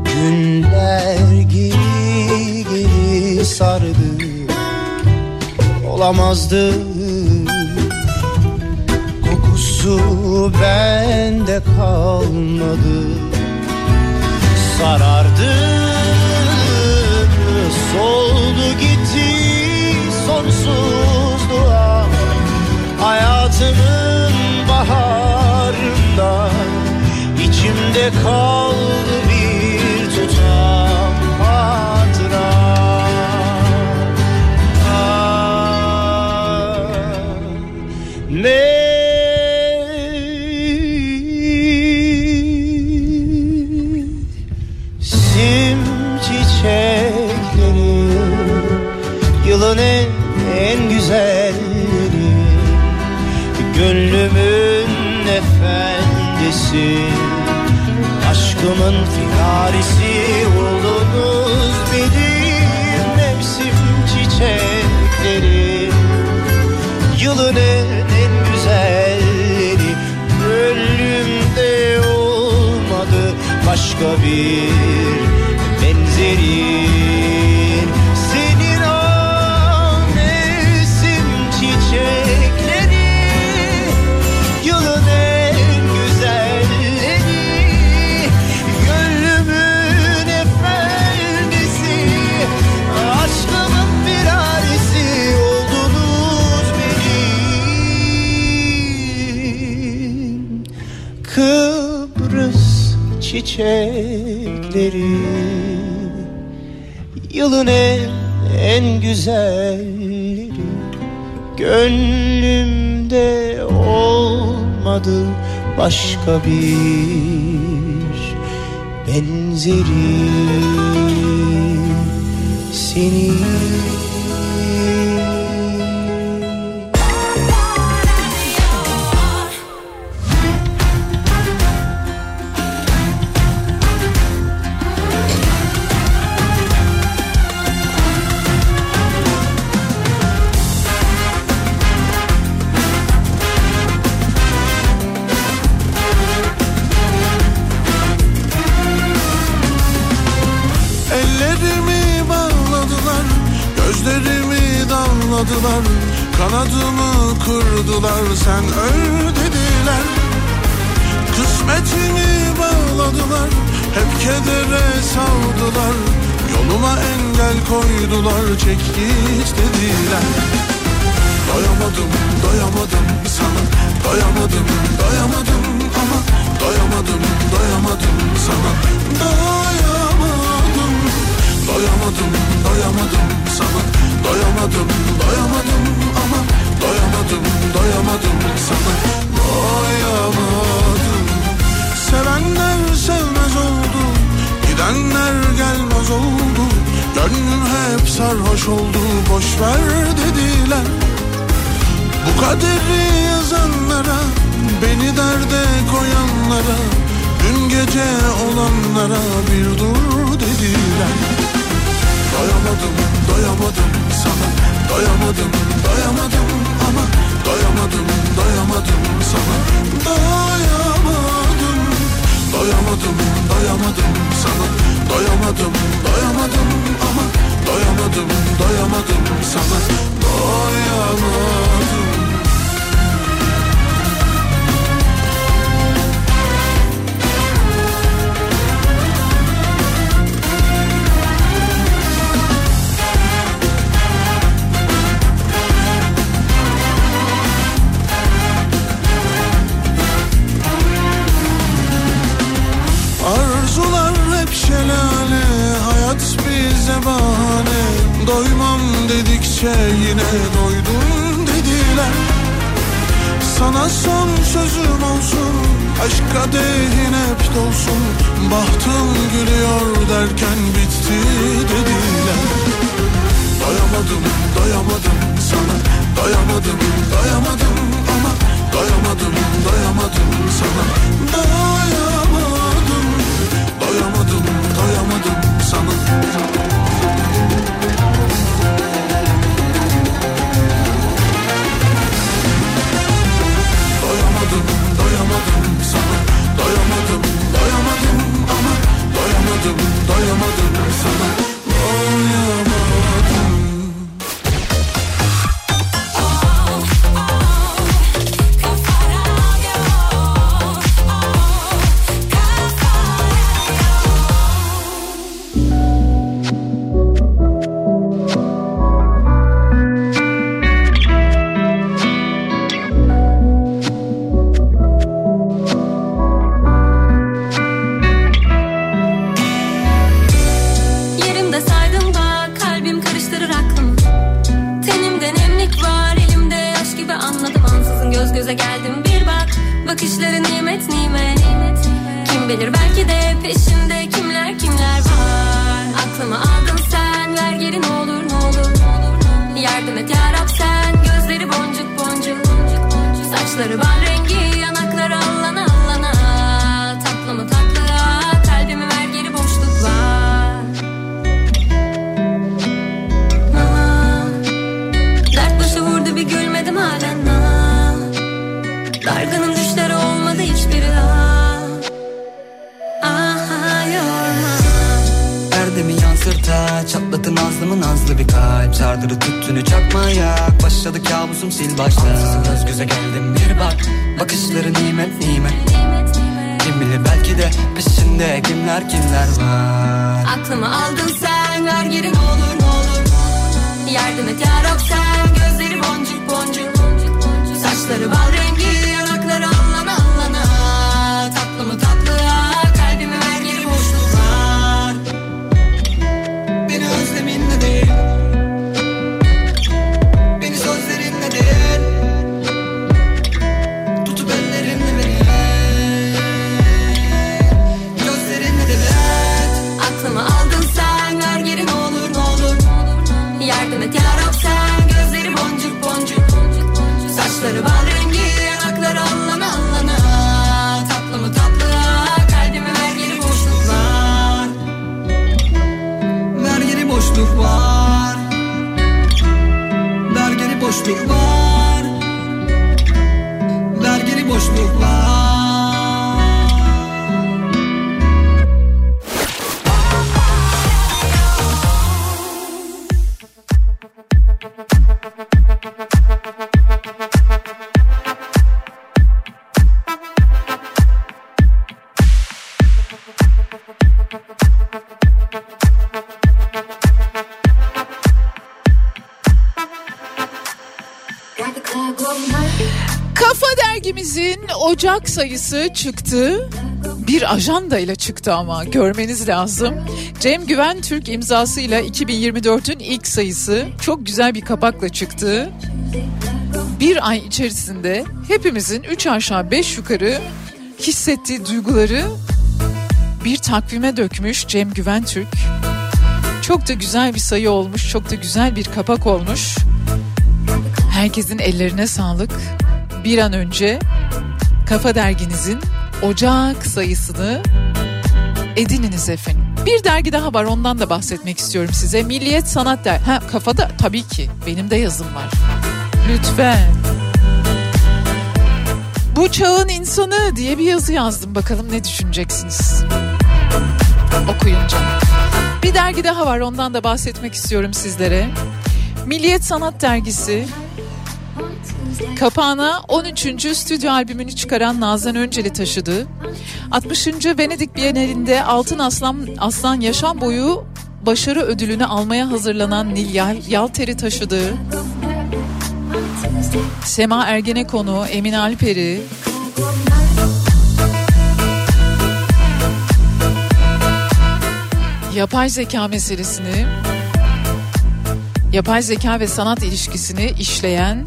Günler geri geri sardı. Olamazdı. Kokusu bende kalmadı. Sarardı. Soldu içimde kaldı bir firarisi oldunuz benim mevsim çiçekleri. Yılın en, en güzelleri Gönlümde olmadı. Başka bir çiçekleri. Yılın en, en güzelleri Gönlümde olmadı başka bir benzeri. Seni Sen öl dediler. Kısmetimi bağladılar. Hep kedere savdılar Yoluma engel koydular. Çek git dediler. Doyamadım, doyamadım sana. Doyamadım, doyamadım ama. Doyamadım, doyamadım sana. Doyamadım, doyamadım, doyamadım sana. Doyamadım, doyamadım ama Doyamadım, doyamadım sana. Doyamadım Sevenler sevmez oldu Gidenler gelmez oldu. Gönlüm hep sarhoş oldu Boş ver dediler. Bu kaderi yazanlara, beni derde koyanlara, dün gece olanlara bir dur dediler. Doyamadım, doyamadım sana, sayısı çıktı. Bir ajanda ile çıktı ama görmeniz lazım. Cem Güven Türk imzasıyla 2024'ün ilk sayısı çok güzel bir kapakla çıktı. Bir ay içerisinde hepimizin 3 aşağı 5 yukarı hissettiği duyguları bir takvime dökmüş Cem Güven Türk. Çok da güzel bir sayı olmuş, çok da güzel bir kapak olmuş. Herkesin ellerine sağlık. Bir an önce Kafa Derginizin Ocak sayısını edininiz efendim. Bir dergi daha var ondan da bahsetmek istiyorum size. Milliyet Sanat Der. Ha kafada tabii ki benim de yazım var. Lütfen. Bu çağın insanı diye bir yazı yazdım. Bakalım ne düşüneceksiniz? Okuyunca. Bir dergi daha var ondan da bahsetmek istiyorum sizlere. Milliyet Sanat Dergisi Kapağına 13. stüdyo albümünü çıkaran Nazan Önceli taşıdı. 60. Venedik Bienalinde Altın Aslan, Aslan Yaşam Boyu başarı ödülünü almaya hazırlanan Nil Yal- Yalter'i taşıdığı Sema Ergenekonu, Emin Alper'i, yapay zeka meselesini, yapay zeka ve sanat ilişkisini işleyen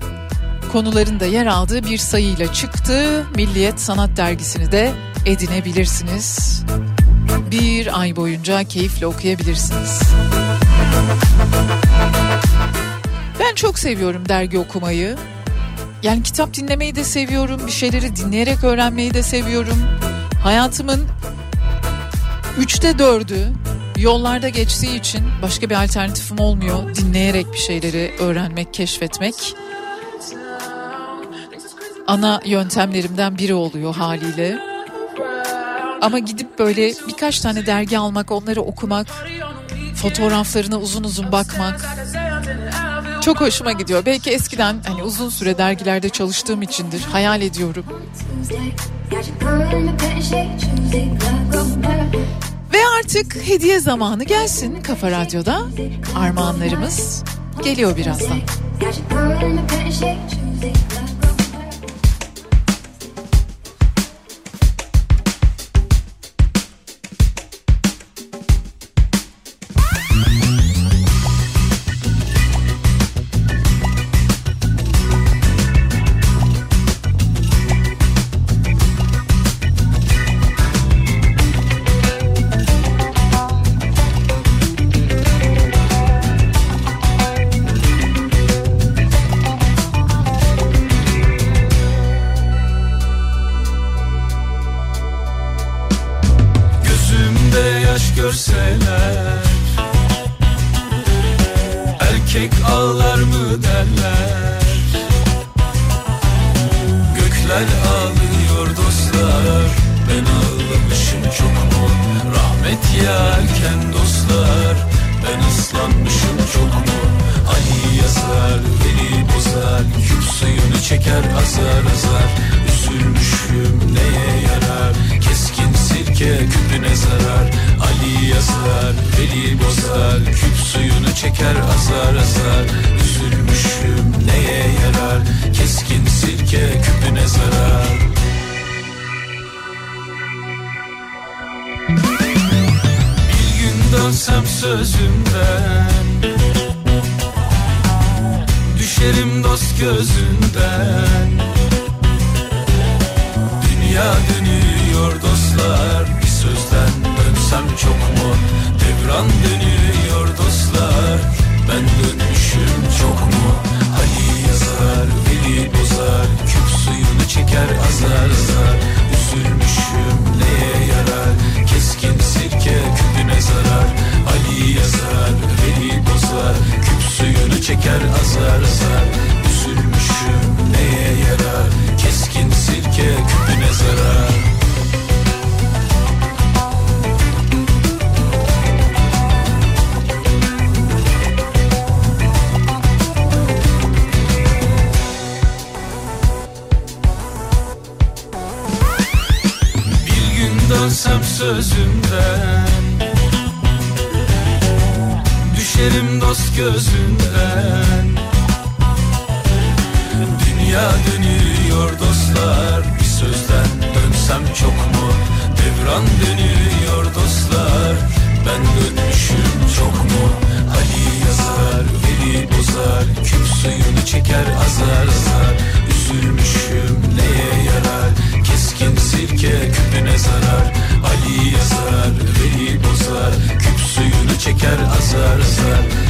konuların da yer aldığı bir sayıyla çıktı. Milliyet Sanat Dergisini de edinebilirsiniz. Bir ay boyunca keyifle okuyabilirsiniz. Ben çok seviyorum dergi okumayı. Yani kitap dinlemeyi de seviyorum. Bir şeyleri dinleyerek öğrenmeyi de seviyorum. Hayatımın üçte dördü yollarda geçtiği için başka bir alternatifim olmuyor. Dinleyerek bir şeyleri öğrenmek, keşfetmek ana yöntemlerimden biri oluyor haliyle. Ama gidip böyle birkaç tane dergi almak, onları okumak, fotoğraflarına uzun uzun bakmak çok hoşuma gidiyor. Belki eskiden hani uzun süre dergilerde çalıştığım içindir. Hayal ediyorum. Ve artık hediye zamanı gelsin Kafa Radyo'da. Armağanlarımız geliyor birazdan. Çeker azar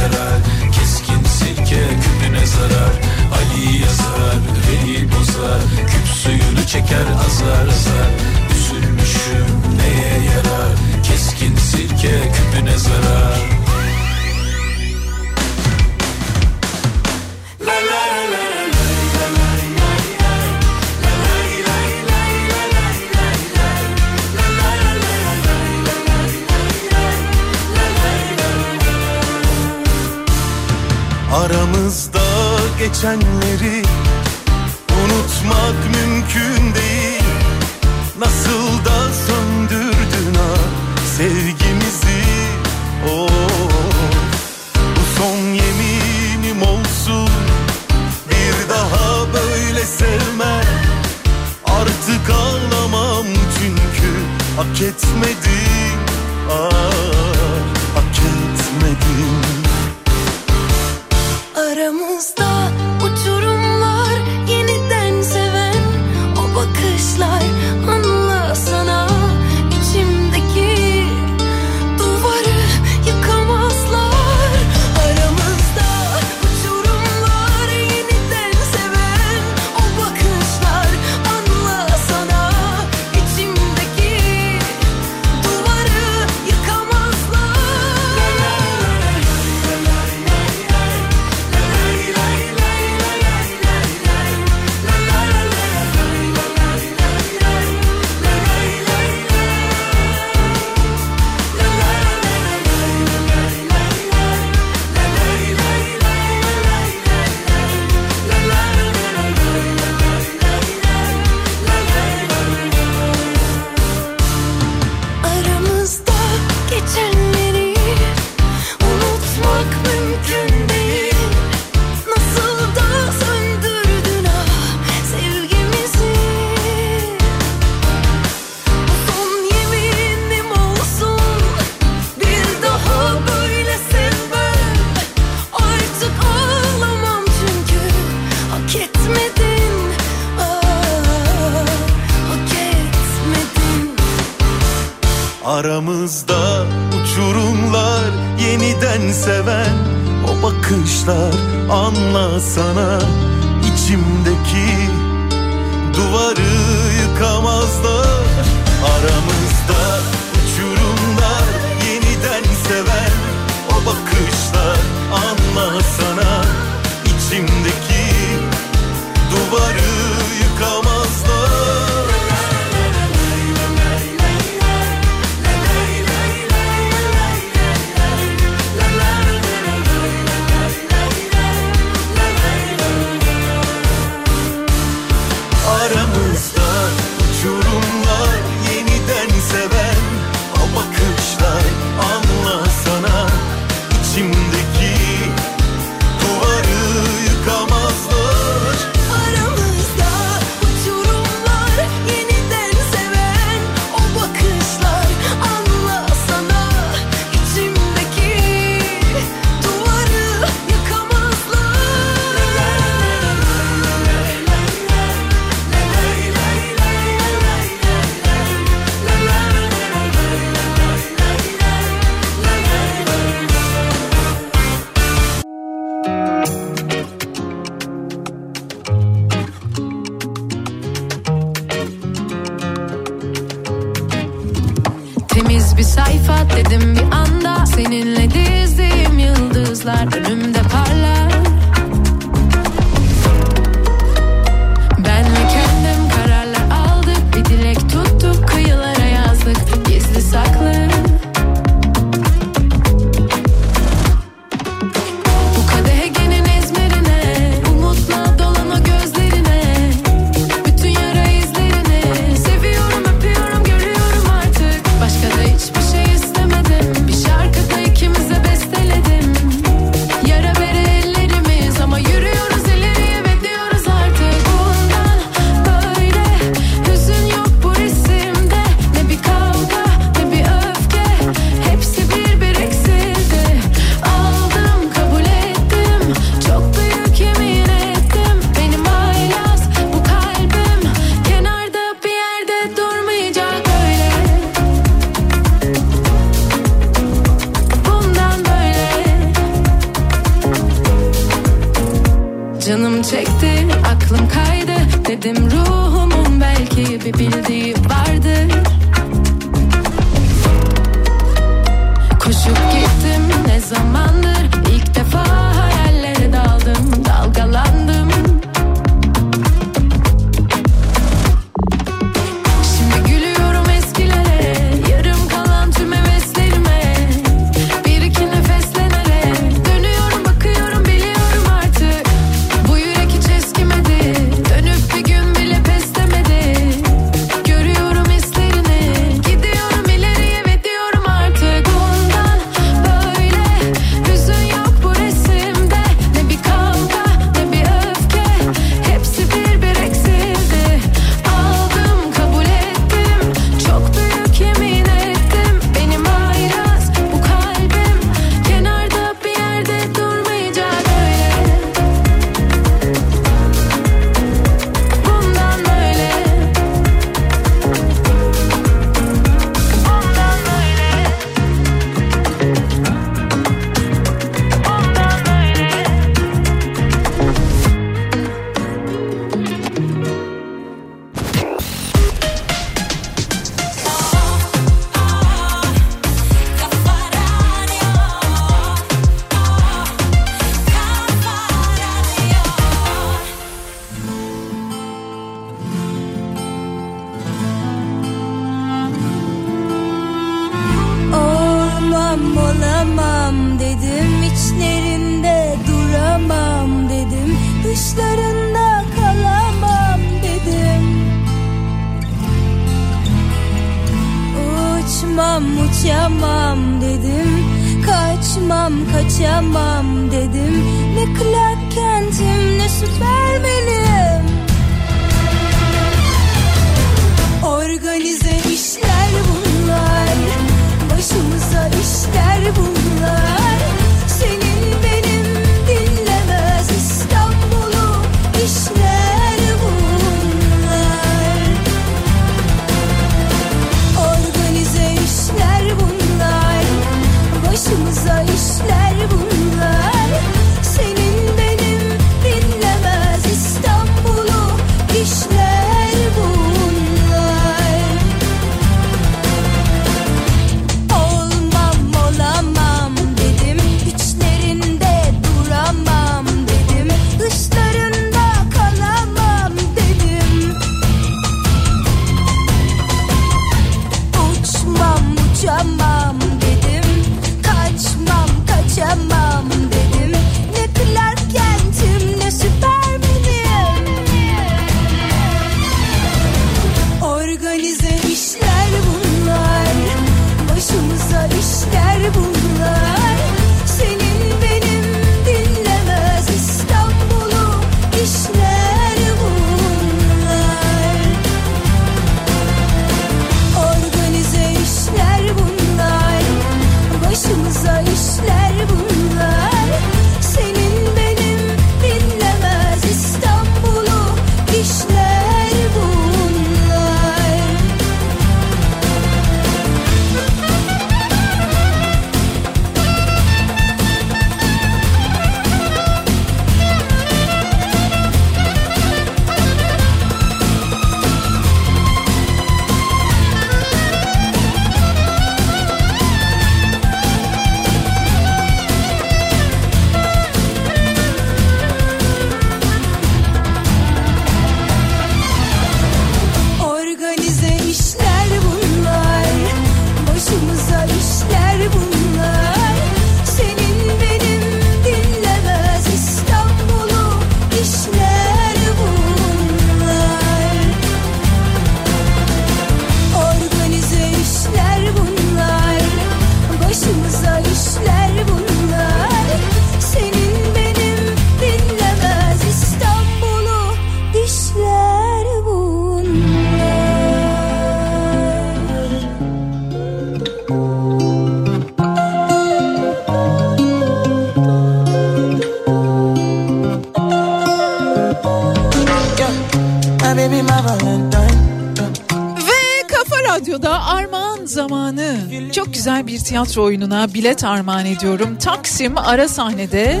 güzel bir tiyatro oyununa bilet armağan ediyorum. Taksim ara sahnede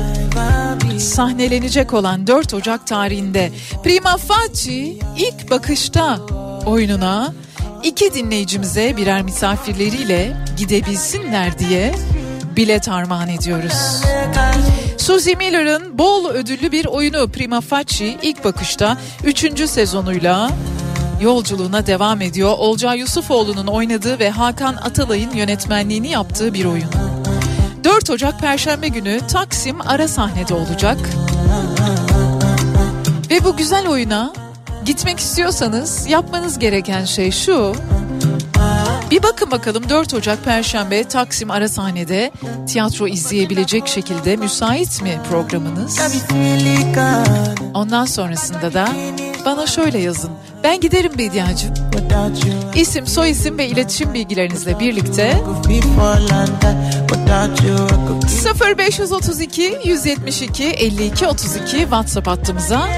sahnelenecek olan 4 Ocak tarihinde Prima Facie ilk bakışta oyununa iki dinleyicimize birer misafirleriyle gidebilsinler diye bilet armağan ediyoruz. Suzy Miller'ın bol ödüllü bir oyunu Prima Facie ilk bakışta 3. sezonuyla yolculuğuna devam ediyor. Olcay Yusufoğlu'nun oynadığı ve Hakan Atalay'ın yönetmenliğini yaptığı bir oyun. 4 Ocak Perşembe günü Taksim ara sahnede olacak. Ve bu güzel oyuna gitmek istiyorsanız yapmanız gereken şey şu. Bir bakın bakalım 4 Ocak Perşembe Taksim ara sahnede tiyatro izleyebilecek şekilde müsait mi programınız? Ondan sonrasında da bana şöyle yazın. Ben giderim Bediacığım. İsim, soyisim ve iletişim bilgilerinizle birlikte 0532 172 52 32 WhatsApp hattımıza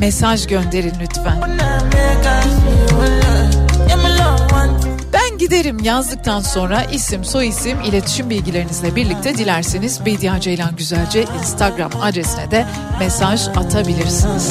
mesaj gönderin lütfen. Ben giderim yazdıktan sonra isim, soyisim, iletişim bilgilerinizle birlikte dilerseniz Bediye Ceylan Güzelce Instagram adresine de mesaj atabilirsiniz.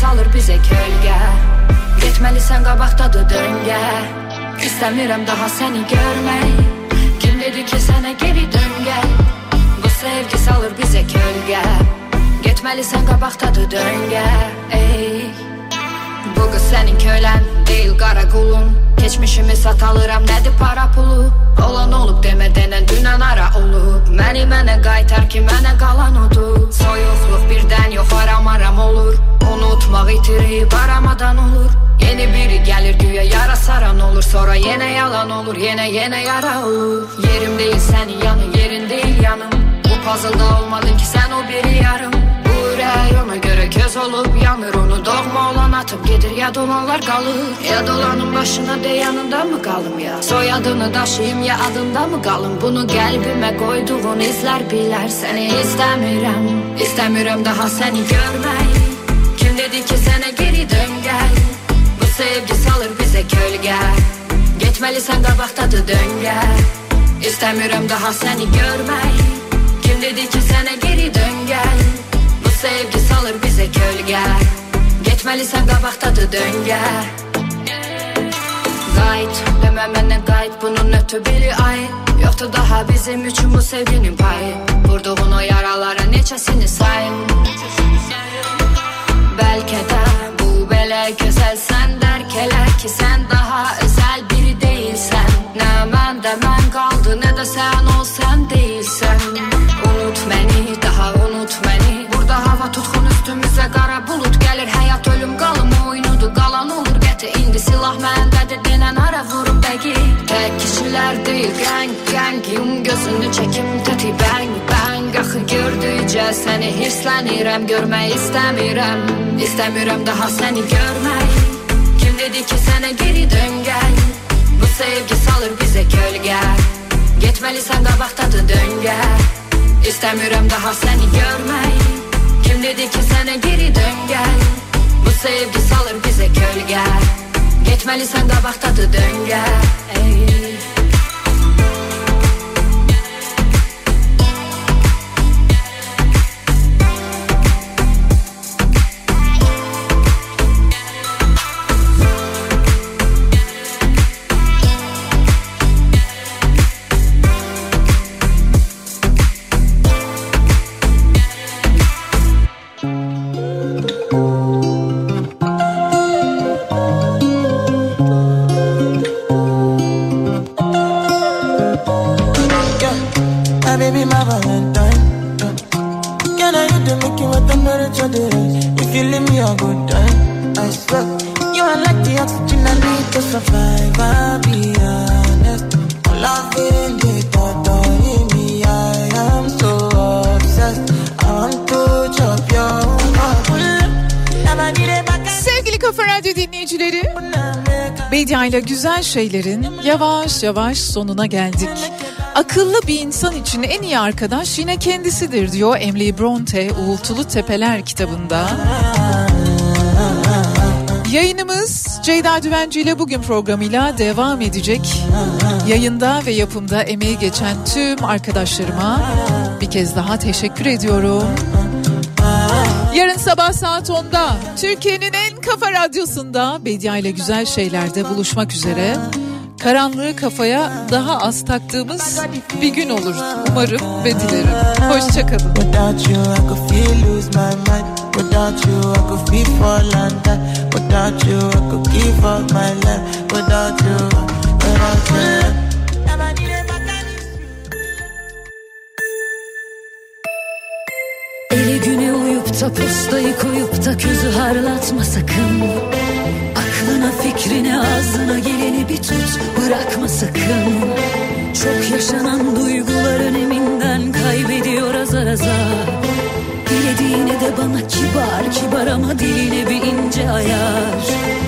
salır bize kölge. Gitmelisən qabaqdadır döngə İstemiyorum daha seni görmeyi. Kim dedi ki sana geri dön gel Bu sevgi salır bize kölge. Gitmelisən qabaqdadır döngə Ey Bu qız sənin kölən deyil qara qulun Keçmişimi satalıram nədir para pulu? Olan olub demə denən dünən ara olub Məni mənə qaytar ki mənə qalan odur Soyuqluq birdən yox aram aram olur Unutma Unutmak itirip aramadan olur. Yeni biri gelir güya yara saran olur. Sonra yine yalan olur yine yine yara olur. Yerim değil senin yanın yerin değil yanım. Bu puzzle'da olmadın ki sen o biri yarım. Bu ürək ona göre köz olup yanır. Onu doğma olan atıp gedir ya dolanlar kalır Ya dolanın başına de yanında mı kalım ya? Soyadını daşıyım ya adında mı kalım? Bunu kalbime koyduğun izler biler. Seni istemiyorum İstemiyorum daha seni görmeyi Geçmelisən qabaqdadır döngə İstemiyorum daha seni görmeyi Kim dedi ki sana geri dön gel? Bu sevgi salır bize gölge Geçmelisən qabaqdadır döngə Qayıt, demə mənə qayıt Bunun ötü biri ay. Yoxdur daha bizim üçün bu sevginin payı. Vurduğun o yaralara neçəsini sayım Bəlkə də bu belə gözəlsən Dərkələr ki sən daha Deyil qəng qəng Yum gözünü çəkim təti bəng bəng Axı gördükcə səni hirslənirəm Görmək istəmirəm İstəmirəm daha səni görmək Kim dedi ki sənə geri dön gəl Bu sevgi salır bizə gölgə Getməlisən qabaqdadır döngə İstəmirəm daha səni görmək Kim dedi ki sənə geri dön gəl Bu sevgi salır bizə gölgə Getməlisən qabaqdadır döngə Ey. Güzel şeylerin yavaş yavaş sonuna geldik. Akıllı bir insan için en iyi arkadaş yine kendisidir diyor Emily Bronte Uğultulu Tepeler kitabında. Yayınımız Ceyda Düvenci ile bugün programıyla devam edecek. Yayında ve yapımda emeği geçen tüm arkadaşlarıma bir kez daha teşekkür ediyorum. Yarın sabah saat 10'da Türkiye'nin en kafa radyosunda Bedia ile güzel şeylerde buluşmak üzere. Karanlığı kafaya daha az taktığımız bir gün olur umarım ve dilerim. Hoşçakalın. Without you, I could give up my life. Without you, without you. Postayı koyup da közü harlatma sakın. Aklına fikrine ağzına geleni bir tut bırakma sakın. Çok yaşanan duygular öneminden kaybediyor azar azar. Dilediğine de bana kibar kibar ama diline bir ince ayar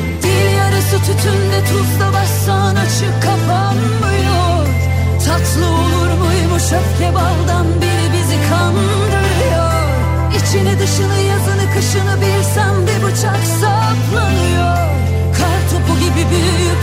yazını kışını bilsem de bıçak saplanıyor. Kar topu gibi büyüyüp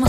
harlatma